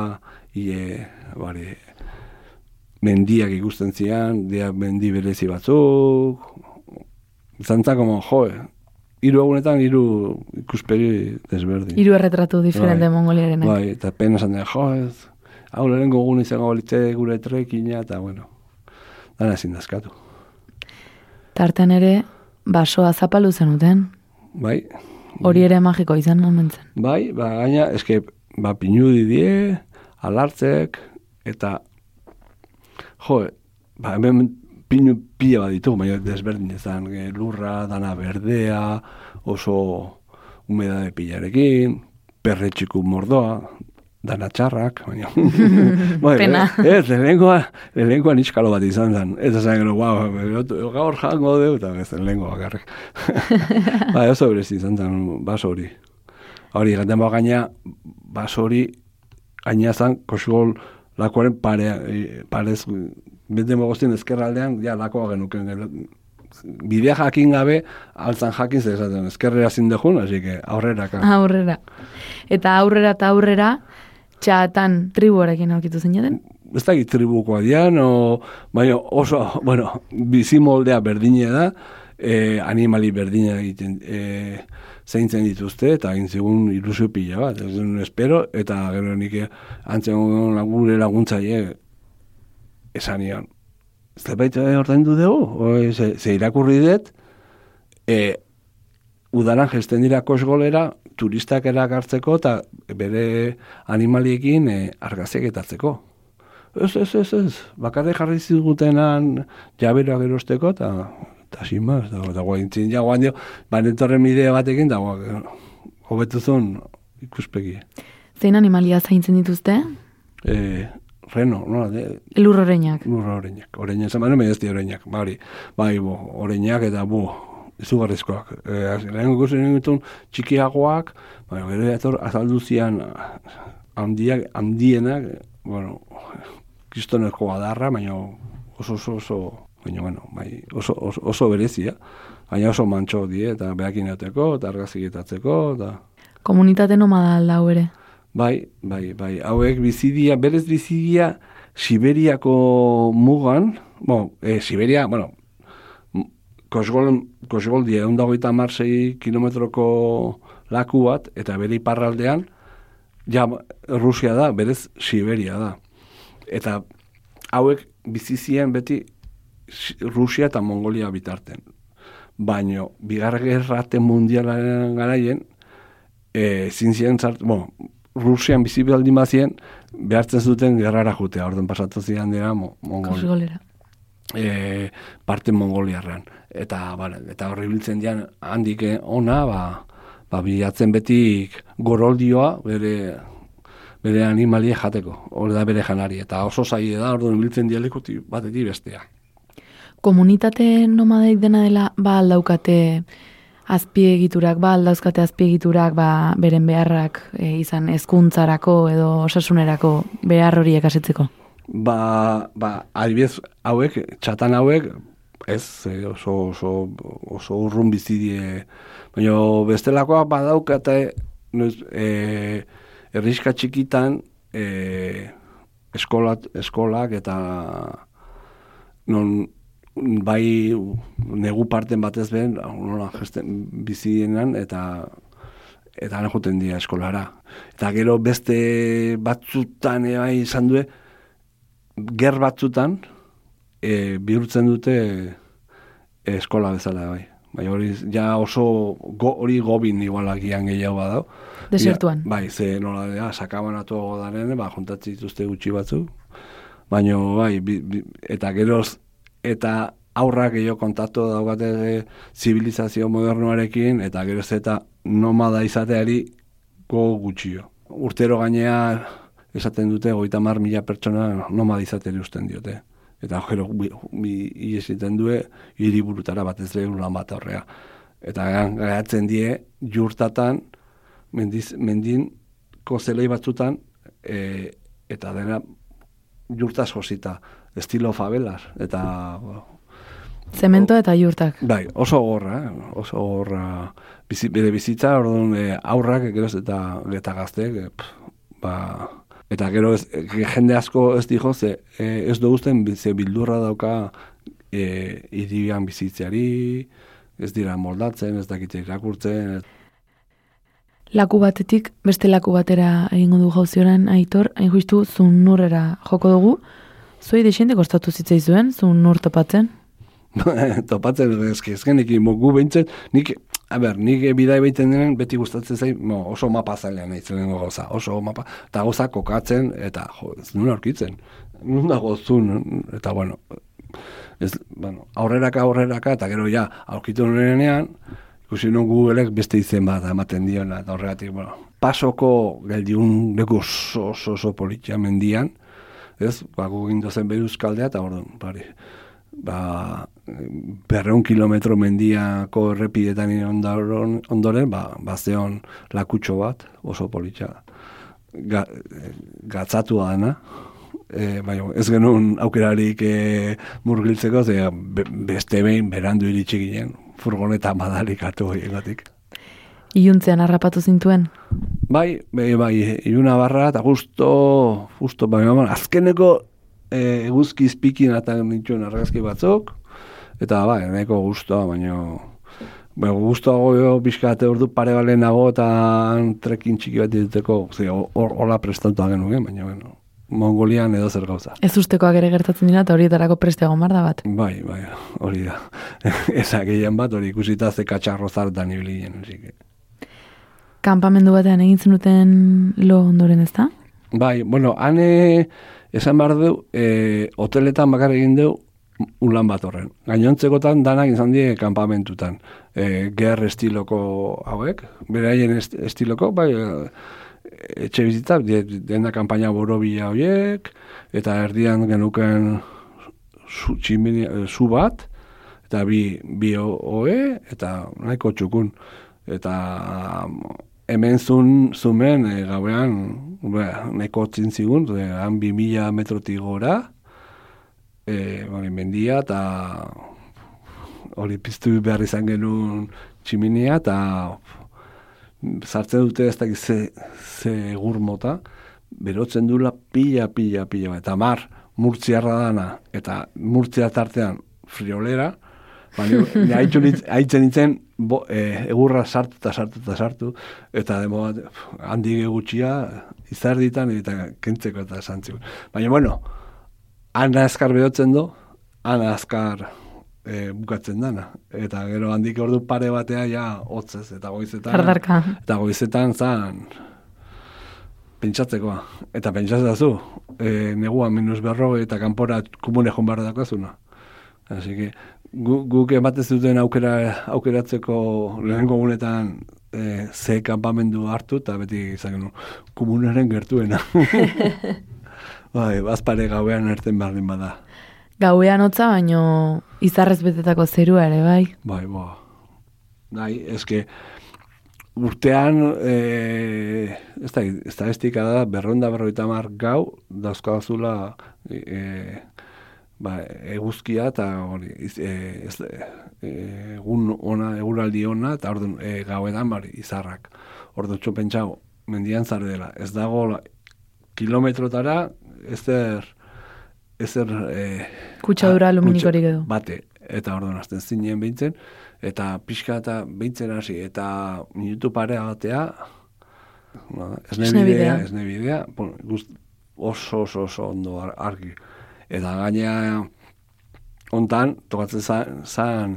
ie, bari, mendiak ikusten zian, dia mendi berezi batzuk, zantza como, jo, hiru egunetan hiru ikuspegi desberdin. Hiru erretratu diferente Bai. mongoliarenak. Bai, eta pena esan dira, jo, ez, hau lehenengo egun izango balitze gure trekina, eta bueno, dana ezin dazkatu. Tartean ere, basoa zapalu zenuten. Bai, Hori ere magiko izan omentzen. bai, ba, gaina, eske, ba, pinudi die, alartzek, eta, jo, ba, hemen pinu pila bat ditugu, baina desberdin ezan, e, lurra, dana berdea, oso humedade pilarekin, perretxiku mordoa, dana txarrak, baina... <laughs> bai, Pena. eh, Ez, lehenengoa, lehenengoa niskalo bat izan zen. Ez esan gero, guau, gaur jango deu, eta ez lehenengoa bakarrik. <laughs> bai, oso berezi izan zen, baso hori. Hori, gaten ba gaina, baso hori, gaina zen, kosugol lakoaren pare, eh, parez, bete mogoztien ezkerraldean, ja, lakoa genuken, bidea jakin gabe, altzan jakin zer esaten, ezkerrera zindejun, así que aurreraka. Aurrera. Eta aurrera eta aurrera, txatan tribuarekin aurkitu zineten. ez dakit tribukoa dian, o, baina oso, bueno, bizi moldea berdine da, e, animali berdina egiten e, zeintzen dituzte, eta egin zigun ilusio pila bat, ez duen espero, eta gero nik antzen gure laguntzaile esan nion, zerbait ordaindu dugu, o, ze, ze irakurri dut, e, udaran gesten dira kosgolera, turistak erakartzeko eta bere animaliekin e, argazeketatzeko. Ez, ez, ez, ez, bakarrik jarri zigutenan jaberoak erosteko eta eta sin más, da, da guaintzin ja guan dio, banetorren idea batekin, da guan, hobetu zuen ikuspegi. Zein animalia zaintzen dituzte? E, reno, no, de, Elur oreinak. Lurra oreinak. Oreinak, esan baino medezti oreinak. Bari, bai, bo, oreinak eta bu, izugarrizkoak. E, lehen ikusi ditun txikiagoak, bai, gero etor azaldu zian handiak, handienak, bueno, kristoneko adarra, baina oso, oso, oso, baina, bueno, bai, oso, oso, oso berezia, baina oso mantxo die, eta behakin eta argaziketatzeko, eta... Komunitate nomada alda ere. Bai, bai, bai. Hauek bizidia, berez bizidia Siberiako mugan, bueno, e, Siberia, bueno, Kosgoldi egun dagoita marsei kilometroko laku bat, eta bere iparraldean, ja, Rusia da, berez Siberia da. Eta hauek bizizien beti Si- Rusia eta Mongolia bitarten. Baino, bigarren gerrate mundialaren garaien, e, zintzien zart, bueno, Rusian bizi baldin bazien, behartzen zuten gerrara jutea, orden pasatu zian dira mo, Mongol, Kosgolera. e, parte mongoliarran. Eta, bale, eta horri biltzen dian handik eh, ona, ba, ba bilatzen betik goroldioa bere bere animalie jateko, hori da bere janari, eta oso zaile da, orduan biltzen dialekoti batetik bestea. Komunitate nomadek dena dela, ba aldaukate azpiegiturak, ba aldauzkate azpiegiturak, ba beren beharrak e, izan hezkuntzarako edo osasunerako behar horiek asetzeko. Ba, ba, adibidez hauek, txatan hauek, ez, eh, oso, oso, oso urrun bizi die, baina bestelakoa badaukate, noiz, e, erriska txikitan, e, eskolat, eskolak eta non bai negu parten batez ben, nola gesten bizienan eta eta han joten dira eskolara. Eta gero beste batzutan e, bai izan due, ger batzutan e, bihurtzen dute eskola bezala bai. Bai, hori ja oso go, hori gobin igualagian gehiago badau. Desertuan. Bai, ze nola da, sakabanatu daren, ba, jontatzi dituzte gutxi batzu. Baina, bai, bi, bi, eta geroz, eta aurrak gehiago kontatu daukate zibilizazio modernoarekin, eta geroz eta nomada izateari go gutxio. Urtero gainea esaten dute, goita mar mila pertsona nomada izateri usten diote eta gero bi, bi iesiten due hiriburutara batez lehen lan bat horrea. Eta gaiatzen die jurtatan mendiz, mendin kozelei batzutan e, eta dena jurtaz josita estilo favelas eta Zemento eta jurtak. Bai, oso gorra, eh? oso gorra bizi, bere bizitza, orduan e, aurrak, geroz eta, eta gazteek, e, ba, Eta gero ez, jende asko ez dijo, ze e, ez duguzten ze bildurra dauka e, iribian bizitzeari, ez dira moldatzen, ez dakite irakurtzen. Laku batetik, beste laku batera egingo du jauzioran, aitor, hain justu, zun joko dugu. Zuei desente kostatu zitzaizuen, zun nur topatzen? <laughs> topatzen, ezke, ezken ekin, gu behintzen, nik A ber, nik bidai baiten denen beti gustatzen zain, mo, oso mapa zailean nahi zen goza, oso mapa, eta goza kokatzen, eta jo, ez nuen aurkitzen, nuen dago zun, eta bueno, ez, bueno, aurreraka, aurreraka, eta gero ja, aurkitu nuenean, ikusi nuen Googleek beste izen bat ematen diona, eta horregatik, bueno, pasoko geldiun leku oso, oso, oso politia mendian, ez, ba, zen beruzkaldea, eta orduan, bari, ba, berreun kilometro mendiako errepidetan ondoren, ondoren ba, bazeon lakutxo bat, oso politxa, ga, gatzatu dana, e, bai, ez genuen aukerarik e, murgiltzeko, ze beste behin berandu iritsi ginen, furgoneta madalik atu egatik. Iuntzean harrapatu zintuen? Bai, bai, bai, iuna barra, eta justo, justo, bai, bai, azkeneko e, eguzki izpikin eta nituen argazki batzuk, eta bai, nahiko guztua, baina Ba, guztua goio bizkate ordu pare bale nago eta trekin txiki bat dituteko, hor hola prestatuta genuen, baina bueno, Mongolian edo zer gauza. Ez ustekoak ere gertatzen dira eta horietarako presteago mar da bat. Bai, bai, hori da. <laughs> Eza gehien bat, hori ikusita ze katxarro zartan ibili genen. Kampamendu batean egin zenuten lo ondoren ez da? Bai, bueno, hane esan behar du, e, hoteletan bakar egin du, ulan bat horren. Gainontzekotan danak izan die kanpamentutan. E, ger estiloko hauek, beraien estiloko, bai, e, etxe bizitza, dena kampaina borobila horiek, eta erdian genuken zu, tximini, zu bat, eta bi, bi oe, eta nahiko txukun. Eta hemen zun, zumen e, gauean, nahiko txintzigun, han bi mila metrotik gora, e, hori mendia eta hori piztu behar izan genuen tximinia eta sartzen dute ez dakit ze, ze egur mota, berotzen dula pila, pila, pila, eta mar, murtziarra dana, eta murtzia tartean friolera, baina haitzen nintzen bo, e, egurra sartu eta sartu eta sartu, eta demo bat, handi gutxia, izarditan eta kentzeko eta santziko. Baina, bueno, ana azkar behotzen du, ana azkar e, bukatzen dana. Eta gero handik ordu pare batea ja hotzez, eta goizetan. Ardarka. Eta goizetan zan pentsatzekoa. Eta pentsatzen zu, e, negua minus berro eta kanpora kumune joan barra dakozuna. Así que guk gu ematez duten aukera, aukeratzeko lehenko gunetan e, ze kanpamendu hartu eta beti izan komunaren gertuena. <laughs> Bai, bazpare gauean erten berdin bada. Gauean hotza, baino izarrez betetako zerua ere, bai? Bai, bo. Bai, eske urtean, e, ez da, ez da berronda berroita mar gau, dauzkazula e, ba, eguzkia eta hori, e, ez, e, egun ona, eguraldi ona, eta orduan e, gauetan bari, izarrak. Orduan txopentsau, mendian zare dela. Ez dago kilometrotara, ez der ezer... E, Kutsadura aluminikorik edo. Bate, eta orduan azten zinen behintzen, eta pixka eta behintzen hasi, eta minutu parea batea, no, esne Esne bidea, bidea. esne bidea, bueno, gust, oso, oso, oso ondo ar- argi. Eta gainea, ontan, tokatzen zan, zan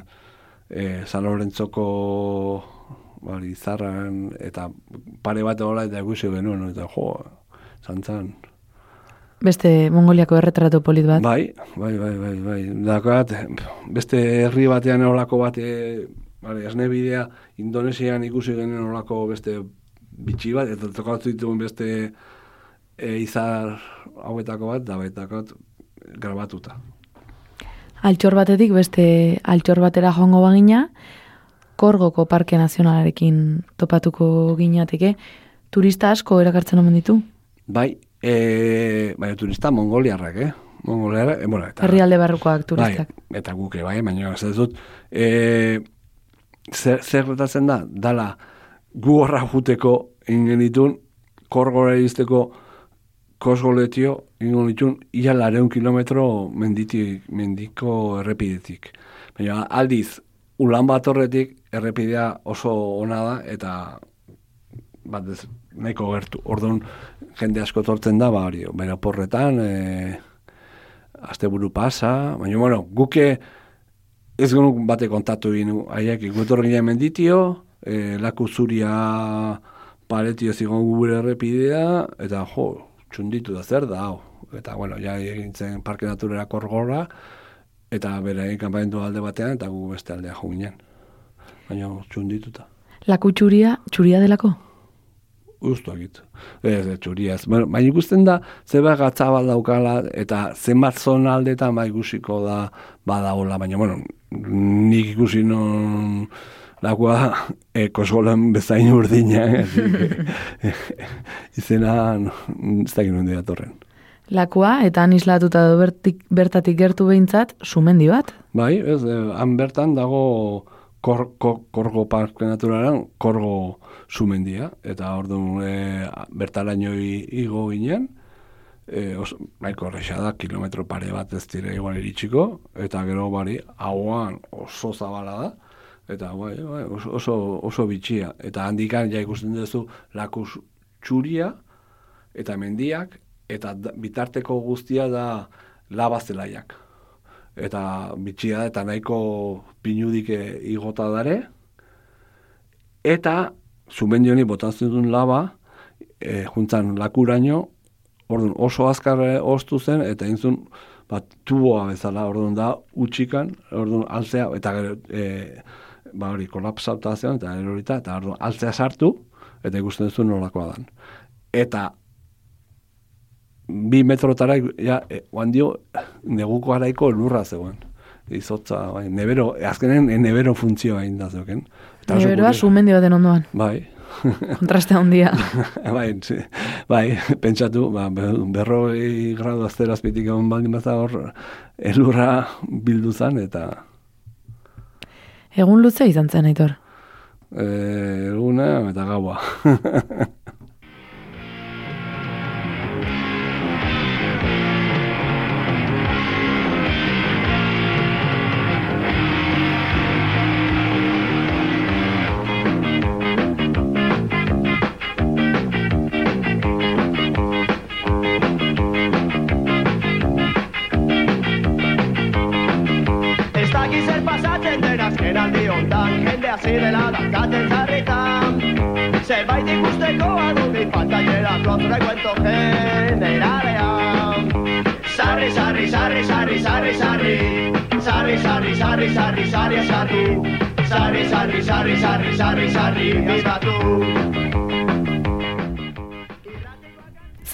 e, San Lorentzoko bari, zarran, eta pare bat hola, eta ikusi genuen, eta jo, zantzan. Beste Mongoliako erretrato polit bat. Bai, bai, bai, bai, bai. Dakat, beste herri batean olako bate, bale, esne bidea, Indonesian ikusi genuen olako beste bitxi bat, eta tokatu ditugun beste e, izar hauetako bat, da betakat grabatuta. Altxor batetik beste altxor batera joango bagina, Korgoko Parke Nazionalarekin topatuko ginateke. Turista asko erakartzen omen ditu. Bai, e, bai, turista mongoliarrak, eh? Mongoliarrak, e, bueno, eta... Herrialde barrukoak turistak. Bai, eta guke, bai, baina ez dut. E, zer, zer da? Dala, gu horra juteko ingen ditun, korgora izteko kosgoletio ingen ditun, ia lareun kilometro menditik, mendiko errepidetik. Baina aldiz, ulan bat horretik errepidea oso ona da, eta bat ez, nahiko gertu. Orduan, jende asko tortzen da, ba, hori, bera porretan, e, asteburu pasa, baina, bueno, guke ez genuk bate kontatu ginu, haiek ikutor ginen menditio, e, laku zuria paretio zigon gure errepidea, eta jo, txunditu da zer da, hau. Eta, bueno, ja egin zen parke naturera korgora, eta bere egin kanpamentu alde batean, eta gu beste aldea jo ginen. Baina, txundituta. Laku txuria, txuria delako? Ustu egit. Ez, ez, txuriaz. Bueno, baina ikusten da, zeba gatzabal daukala, eta zenbat zona aldetan bai ikusiko da badaola, baina, bueno, nik ikusi non lakoa e, kosgolan bezain urdina, eh, <laughs> izena, no, ez dakit nondik datorren. Lakua, eta han islatuta do bertik, bertatik gertu behintzat, sumendi bat. Bai, ez, eh, han bertan dago kor, kor, korgo parke naturalan, korgo sumendia, eta orduan e, bertaraino igo ginen, e, oso, nahiko da, kilometro pare bat ez dira igual iritsiko, eta gero bari, hauan oso zabala da, eta bai, bai, oso, oso bitxia. Eta handikan ja ikusten duzu lakus txuria, eta mendiak, eta bitarteko guztia da laba zelaiak. Eta bitxia eta nahiko pinudik eh, igota dare, eta zumendi honi botatzen duen laba, e, juntzan lakuraino, orduan oso azkar eh, oztu zen, eta intzun, bat tuboa bezala, orduan da, utxikan, orduan altzea, eta gero, e, ba hori, kolapsauta zeon, eta erorita, eta orduan altzea sartu, eta ikusten zuen nolakoa dan. Eta bi metrotara, ja, e, oan dio, neguko araiko lurra zegoen. Izotza, bai, nebero, azkenen e, nebero funtzioa egin da zeuken. Neberoa sumendi baten ondoan. Bai, <laughs> Kontraste handia. <laughs> bai, sí. bai, <laughs> pentsatu, ba, be- berroi gradu azterazpitik egon baldin baza hor, elurra bildu zan, eta Egun luze izan zen, aitor. e, eguna eta gaua.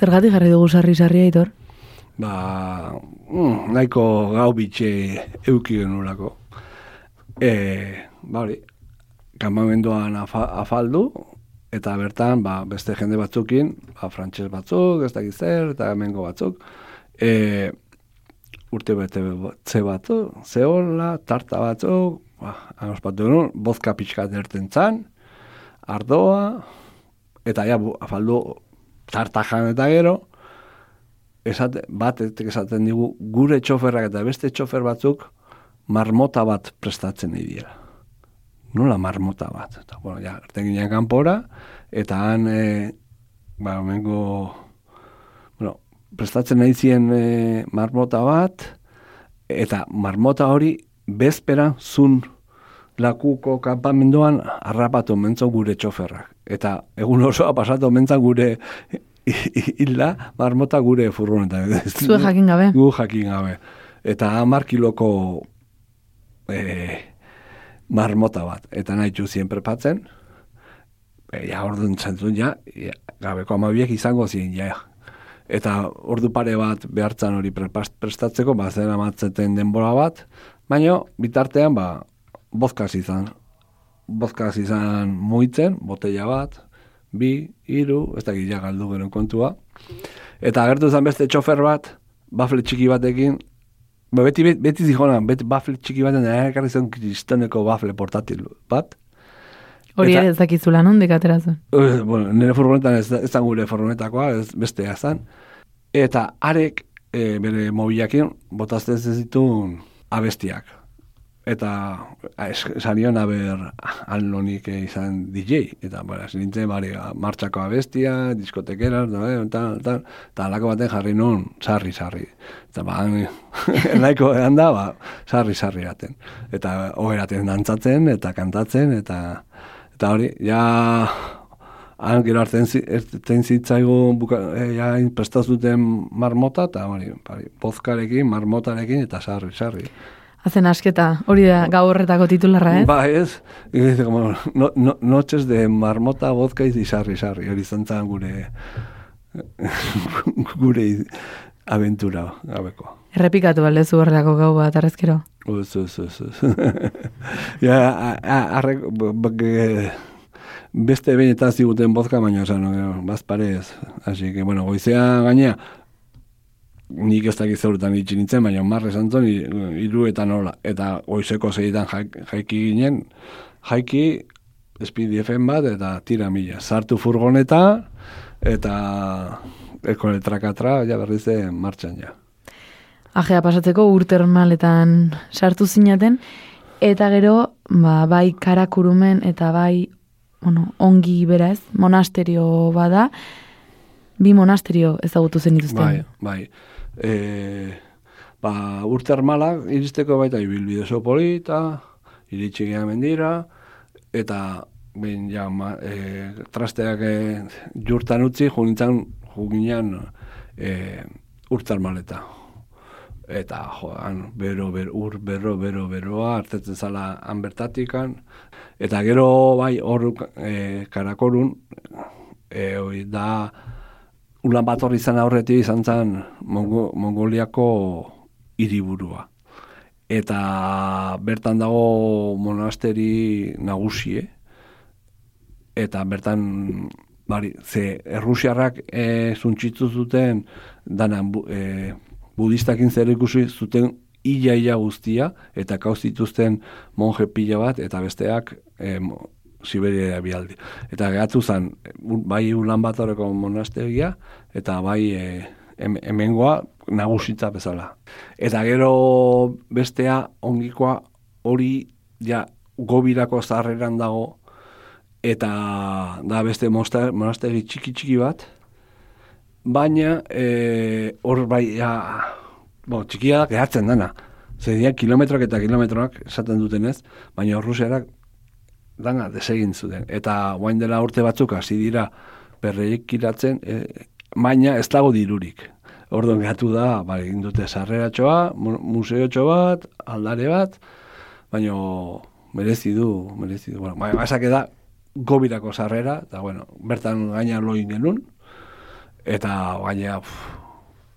Zergatik jarri dugu sarri-sarri, aitor? ba, mm, nahiko gau bitxe euki genulako. E, ba hori, kanpamenduan afa, afaldu, eta bertan, ba, beste jende batzukin, ba, frantses batzuk, ez dakit zer, eta hemengo batzuk, e, urte bete ze batzuk, zehola, tarta batzuk, ba, han ospatu genuen, bozka pixka derten zan, ardoa, eta ja, afaldu tarta jan eta gero, esate, batetik esaten digu, gure txoferrak eta beste txofer batzuk marmota bat prestatzen dira. Nola marmota bat. Eta, bueno, ja, arte ginen kanpora, eta han, e, ba, mengo, bueno, prestatzen nahi zien e, marmota bat, eta marmota hori bezpera zun lakuko kanpamenduan harrapatu mentzo gure txoferrak. Eta egun osoa pasatu mentza gure hilda marmota gure furgoneta. Zue jakin gabe. Gu jakin gabe. Eta hamar kiloko e, marmota bat. Eta nahi txu zien prepatzen. E, ja, orduan zentzun, ja, ja, gabeko amabiek izango zien, ja. Eta ordu pare bat behartzan hori prestatzeko, ba, zen amatzeten denbora bat, baina bitartean, ba, bozkaz izan. Bozkaz izan muitzen, botella bat, bi, hiru, ez da gila galdu gero kontua. Eta agertu zen beste txofer bat, bafle txiki batekin, ba, beti, beti, beti zihona, beti bafle txiki baten, eh, ekarri zen kristoneko bafle portatil bat. Hori ere ez dakizula non dekatera zen. Eh, bueno, nire furgonetan ez, ez gure furgonetakoa, ez bestea zan. Eta arek e, bere mobilakin botazten ez ditun abestiak. Eta es- sanion aber alnonik izan DJ. Eta, bara, nintzen, bari, martxako abestia, diskotekera, eta, eta, eta, eta alako baten jarri nun, sarri, sarri. Eta, ba, <laughs> nahiko edan da, ba, sarri, sarri aten. Eta, oheraten dantzatzen, eta kantatzen, eta, eta hori, ja, han gero hartzen zi- ertzen zitzaigun buka, e, ja, prestaz marmota, eta hori, bari, bozkarekin, marmotarekin, eta sarri, sarri. Hazen asketa, hori da gau horretako titularra, ez? Ba, ez, no, no, noches de marmota, vodka y sarri, sarri, hori zantzan gure, <laughs> gure aventura, gabeko. Errepikatu baldezu horretako gau bat, arrezkero. Uz, uz, uz, uz. <laughs> ja, a- a- arrek, b- b- ge- beste behin eta ziguten bozka, baina, oza, no, bazparez. Así que, bueno, goizea gainea, nik ez dakit zeuretan itxi nintzen, baina marre zantzon, iru eta nola. Eta goizeko zeitan jaik- jaiki ginen, jaiki, FM bat, eta tira mila. Sartu furgoneta, eta ekon trakatra, ja berriz de martxan ja. Ajea pasatzeko urtermaletan sartu zinaten, eta gero, ba, bai karakurumen eta bai bueno, ongi bera ez, monasterio bada, bi monasterio ezagutu zen dituzten. Bai, bai. E, ba, urte armalak iristeko baita ibilbide polita, iritsi geha mendira, eta behin ja, ma, e, trasteak e, jurtan utzi, junintzan, juginan e, urte armaleta. Eta, jo, han, bero, bero, ur, bero, bero, beroa, hartetzen zala han bertatikan. Eta gero, bai, hor e, karakorun, e, da, Ulan bat horri izan aurretik izan zen Mongo, Mongoliako hiriburua. Eta bertan dago monasteri nagusie. Eta bertan, bari, ze errusiarrak e, zuntxitu zuten, danan bu, e, budistakin zer ikusi zuten ia-ia guztia, eta kauz dituzten monje pila bat, eta besteak e, Siberia bialdi. Eta gehatu zen, bai ulan bat horreko monastegia, eta bai e, hem- hemengoa nagusitza bezala. Eta gero bestea ongikoa hori ja gobirako zarreran dago, eta da beste monastegi txiki txiki bat, baina e, hor bai ja, bo, txikia da gehatzen dana. Zer kilometroak eta kilometroak esaten dutenez, baina Rusiarak dana desegin zuten. Eta guain dela urte batzuk hasi dira berreik iratzen, e, baina ez dago dirurik. Orduan gehatu da, bai, egin dute sarreratxoa, mu- museotxo bat, aldare bat, baina merezi du, merezi du. Bueno, bai, esak da, gobirako sarrera, eta bueno, bertan gaina loin genuen, eta gaina, pff,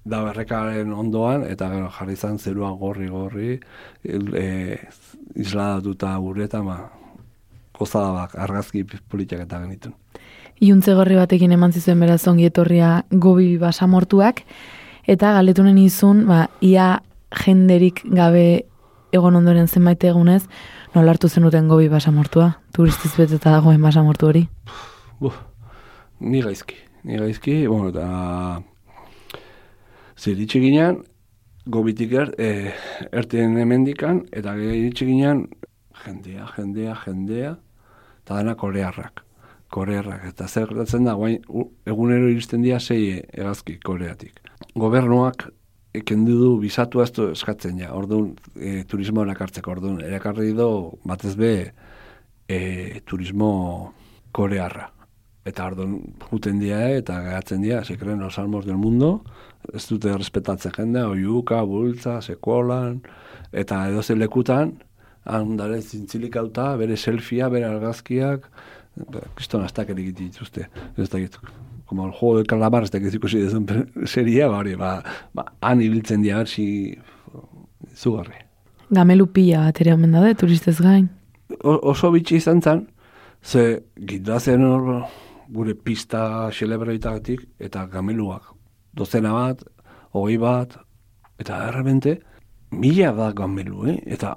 da berrekaren ondoan, eta gero jarri izan zerua gorri-gorri, e, isladatuta gureta, ma, gozada bak, argazki politiak eta genitun. Iuntze gorri batekin eman zizuen beraz ongi etorria gobi basamortuak, eta galetunen izun, ba, ia jenderik gabe egon ondoren zenbait egunez, nola hartu zenuten gobi basamortua, turistiz beteta dagoen basamortu hori. Buf, ni gaizki, ni gaizki, bueno, eta Zer iritsi ginen, gobitik er, e, erten emendikan, eta gero iritsi ginen, jendea, jendea, jendea, eta dena korearrak. Korearrak, eta zer gertatzen da, guain, egunero iristen dira sei egazki koreatik. Gobernuak kendu du bisatua ez du eskatzen ja, orduan e, turismo erakartzeko, orduan erakarri du batez be e, turismo korearra. Eta orduan juten dira eh, eta geratzen dira, se creen los almos del mundo, ez dute respetatzen jendea, oiuka, bultza, sekuolan, eta edo lekutan, handare zintzilik auta, bere selfia, bere argazkiak, kriston astak egiten dituzte, ez da gitu. Como el juego de calamar, ez da ikusi dezun <laughs> seria, ba, hori, ba, ba, han ibiltzen dira, bersi, zugarri. Gamelu pila bat ere omen daude, turistez gain. O- oso bitxi izan zen, ze gindazen hor gure pista xelebreitagatik eta gameluak. Dozena bat, hogei bat, eta errebente, mila da gamelu, eh? Eta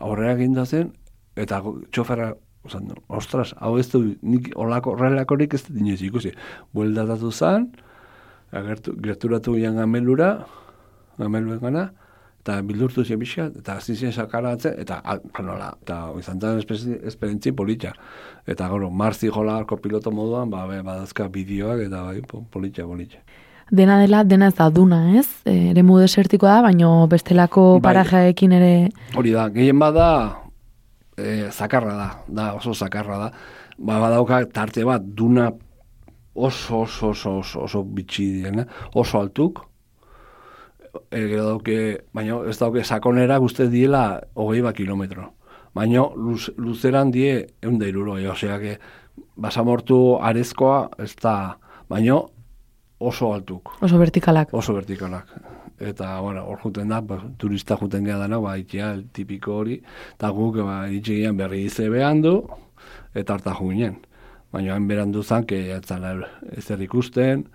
aurrera gindazen, eta go- txoferra, osan, du, ostras, hau ez du, nik olako, horrelakorik ez dut ikusi. Bueldatatu zen, agertu, gerturatu gian gamelura, gameluen gana, eta bildurtu zen pixka, eta hasi zen sakaratzen, eta ah, nola, eta izan zen esperientzi politxa. Eta gero, marzi jolarko piloto moduan, ba, badazka bideoak, eta bai, po- politxa, politxa. Dena dela, dena ez da duna, ez? E, eremu desertikoa da, baino bestelako Bai. parajeekin ere Hori da, gehien bada, e, zakarra da, da oso zakarra da. Ba, badauka tarte bat, duna oso, oso, oso, oso, oso bitxi diena, oso altuk, e, gero dauke, baina ez dauke sakonera guzti diela hogei bat kilometro. Baina luz, luzeran die egun da iruro, osea, que basamortu arezkoa ez da, baina oso altuk oso vertikalak. oso vertikalak. Eta, bueno, hor juten da, ba, turista juten gara dana, ba, itia, el tipiko hori, eta guk, ba, gian berri ize behandu, eta harta jo ginen. Baina hain berandu zan, que etzala ezer ikusten,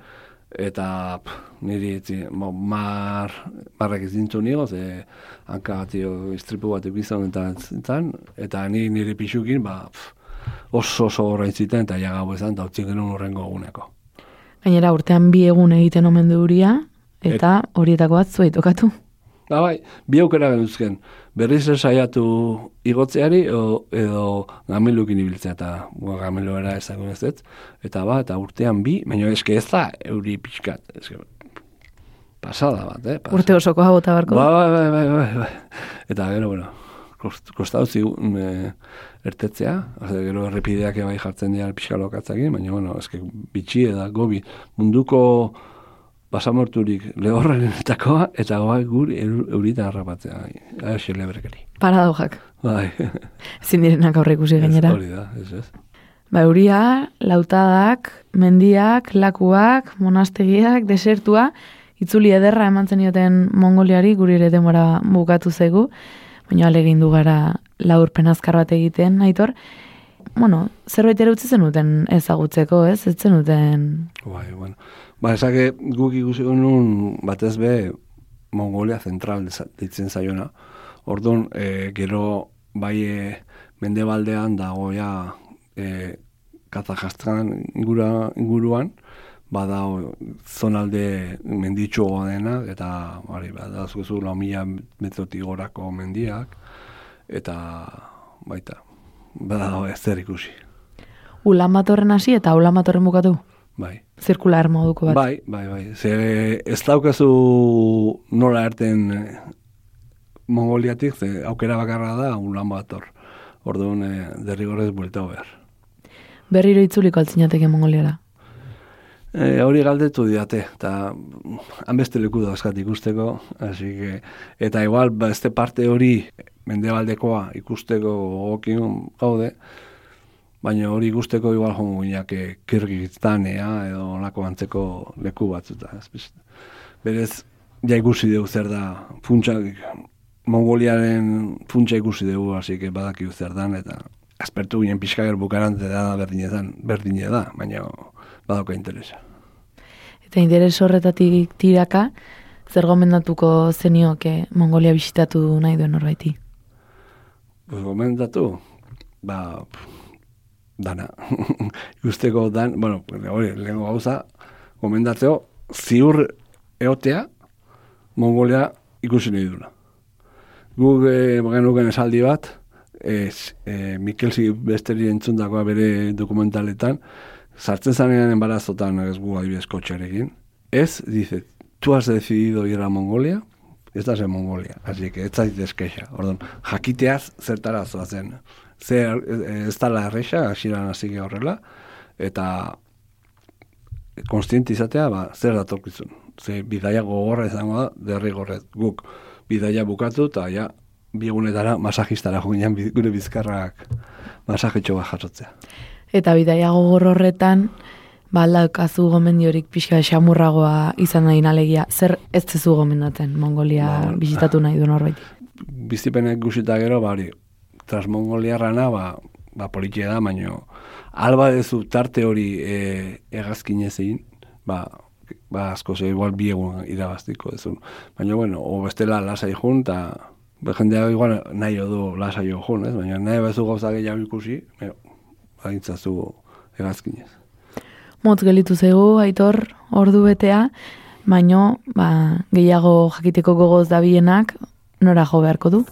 eta pff, niri etzi, mo, mar, marrak izintzu nigo, ze hanka bat jo, istripu bat ikizan eta zintzen, eta ni niri pixukin, ba, pff, oso oso horrein ziten, eta ja ezan, eta utzi genuen horrengo eguneko. Gainera urtean bi egun egiten omen du huria, eta horietako bat zuei tokatu. Ba, bai, bi aukera genuzken. Berriz ez saiatu igotzeari o, edo gamelukin ibiltzea eta bua, gameluera ezagun ez dut. Eta ba, eta urtean bi, baina eske ez da euri pixkat. Eske, pasada bat, eh? Pasada. Urte osoko hau bota barko. Ba, bai, bai, bai, bai. Eta gero, bueno, kost, kostau zigun e, ertetzea, Ose, gero errepideak bai jartzen dira pixka lokatzakin, baina, bueno, eske bitxi da gobi munduko basamorturik lehorrenetakoa, eta bai guri eur- euritan harrapatzea, bai, xelebrekeri. Paradojak. Bai, Ezin direnak aurre ikusi gainera. hori da, ez ez. Ba, euria, lautadak, mendiak, lakuak, monastegiak, desertua, itzuli ederra eman zenioten Mongoliari, guri ere demora bukatu zegu, baina alegin du gara laurpen azkar bat egiten, aitor. Bueno, zerbait ere utzi zenuten ezagutzeko, ez? Ez zenuten... Bai, bueno. Ba, esake guk ikusi genuen batez be Mongolia zentral desa- deitzen zaiona. Orduan, e, gero bai e, mendebaldean dago ja e, Kazajstan ingura, inguruan, bada zonalde menditxuagoa dena, eta bari, bada zuzu lau mila metrotik gorako mendiak, eta baita, bada ezer ikusi, Ulan batorren hasi eta ulan batorren bukatu. bai. Zirkular moduko bat. Bai, bai, bai. Ze ez daukazu nola erten eh, Mongoliatik, ze aukera bakarra da ulan hor. Orduan, eh, derrigorrez buelta behar. Berriro itzuliko altzinateke Mongoliara. E, hori galdetu diate, eta mm, han beste leku dauzkat ikusteko, así que, eta igual, ba, este parte hori mendebaldekoa ikusteko gogokin gaude, baina hori ikusteko igual jongo gineak Kirgizstanea edo olako antzeko leku batzuta. Berez, ja ikusi dugu zer da, funtsa, Mongoliaren funtsa ikusi dugu, así que badakigu zer dan, eta aspertu ginen pixka bukarante da berdinetan, berdine da, baina badauka interesa. Eta interes horretatik tiraka, zer gomendatuko zenioke Mongolia bisitatu nahi duen horbaiti. Pues gomendatu, ba, dana. <laughs> Ikusteko dan, bueno, hori, lehenko gauza, gomendatzeo, ziur eotea, Mongolia ikusi nahi duna. Guk e, genuken esaldi bat, ez, e, Mikel Silvestri entzundakoa bere dokumentaletan, sartzen zanean embarazotan ez gu adibidez kotxearekin. Ez, dice, tú has decidido ir a Mongolia, estás en Mongolia, así que ez zaitez kexa. Orduan, jakiteaz zertara zoazen. Zer, ez da la erreixa, asiran hasi horrela, eta konstienti izatea, ba, zer datorkizun. Ze bidaia gogorra izango da, derrigorrez guk bidaia bukatu, eta ja, bigunetara masajistara joginan gure bizkarrak masajetxo bat jasotzea. Eta bidaia gogor horretan, ba, aldaukazu gomendiorik pixka xamurragoa izan nahi nalegia. Zer ez zezu gomendaten Mongolia Ba, bisitatu nahi du norbait? Bizipenek gusita gero, bari, transmongoliarrana, ba, ba politia da, baino, alba dezu tarte hori e, egazkinez egin, ba, ba asko ze igual bi egun irabaztiko dezun. Baina, bueno, o bestela lasai jun, eta jendea igual nahi du lasai jun, ez? Baina nahi bezu gauza gehiago ikusi, baintzazu egazkinez. Motz gelitu zaigu, aitor, ordu betea, baino, ba, gehiago jakiteko gogoz dabienak, nora jo beharko du?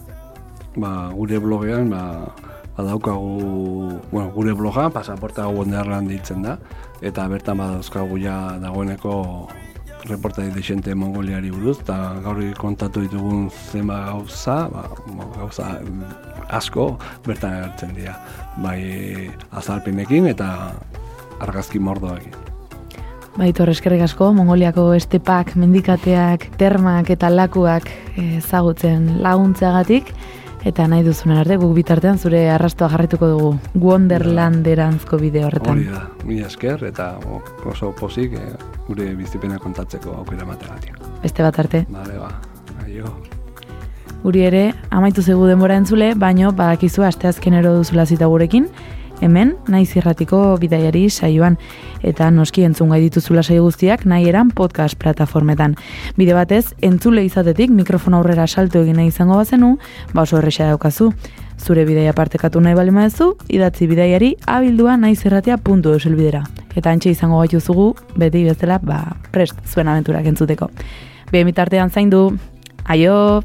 Ba, gure blogean, ba, badaukagu, bueno, gure bloga, pasaporta Wonderland ditzen da, eta bertan badauzkagu ja dagoeneko reportai desente Mongoliari buruz, eta gaur kontatu ditugun zenba gauza, ba, gauza asko bertan agertzen dira. Bai azalpenekin eta argazki mordoekin. Baitor eskerrik asko, Mongoliako estepak, mendikateak, termak eta lakuak ezagutzen laguntzeagatik, eta nahi duzunen arte, guk bitartean zure arrastoa jarrituko dugu Wonderlanderanzko bide horretan. Hori da, mila esker eta oso pozik eh, gure bizipena kontatzeko aukera mategatik. Beste bat arte. Bale, ba, aio. Guri ere, amaitu zegu denbora entzule, baino badakizu asteazkenero duzula zita gurekin, hemen, naiz irratiko bidaiari saioan, eta noski entzun gai dituzula saio guztiak nahi eran podcast plataformetan. Bide batez, entzule izatetik mikrofon aurrera salto egin nahi izango bazenu, ba oso erresa daukazu. Zure bidaia partekatu nahi bali maezu, idatzi bidaiari abildua naiz puntu bidera. Eta antxe izango gaituzugu, beti bezala, ba, prest zuen abenturak entzuteko. Behe mitartean zaindu, aio!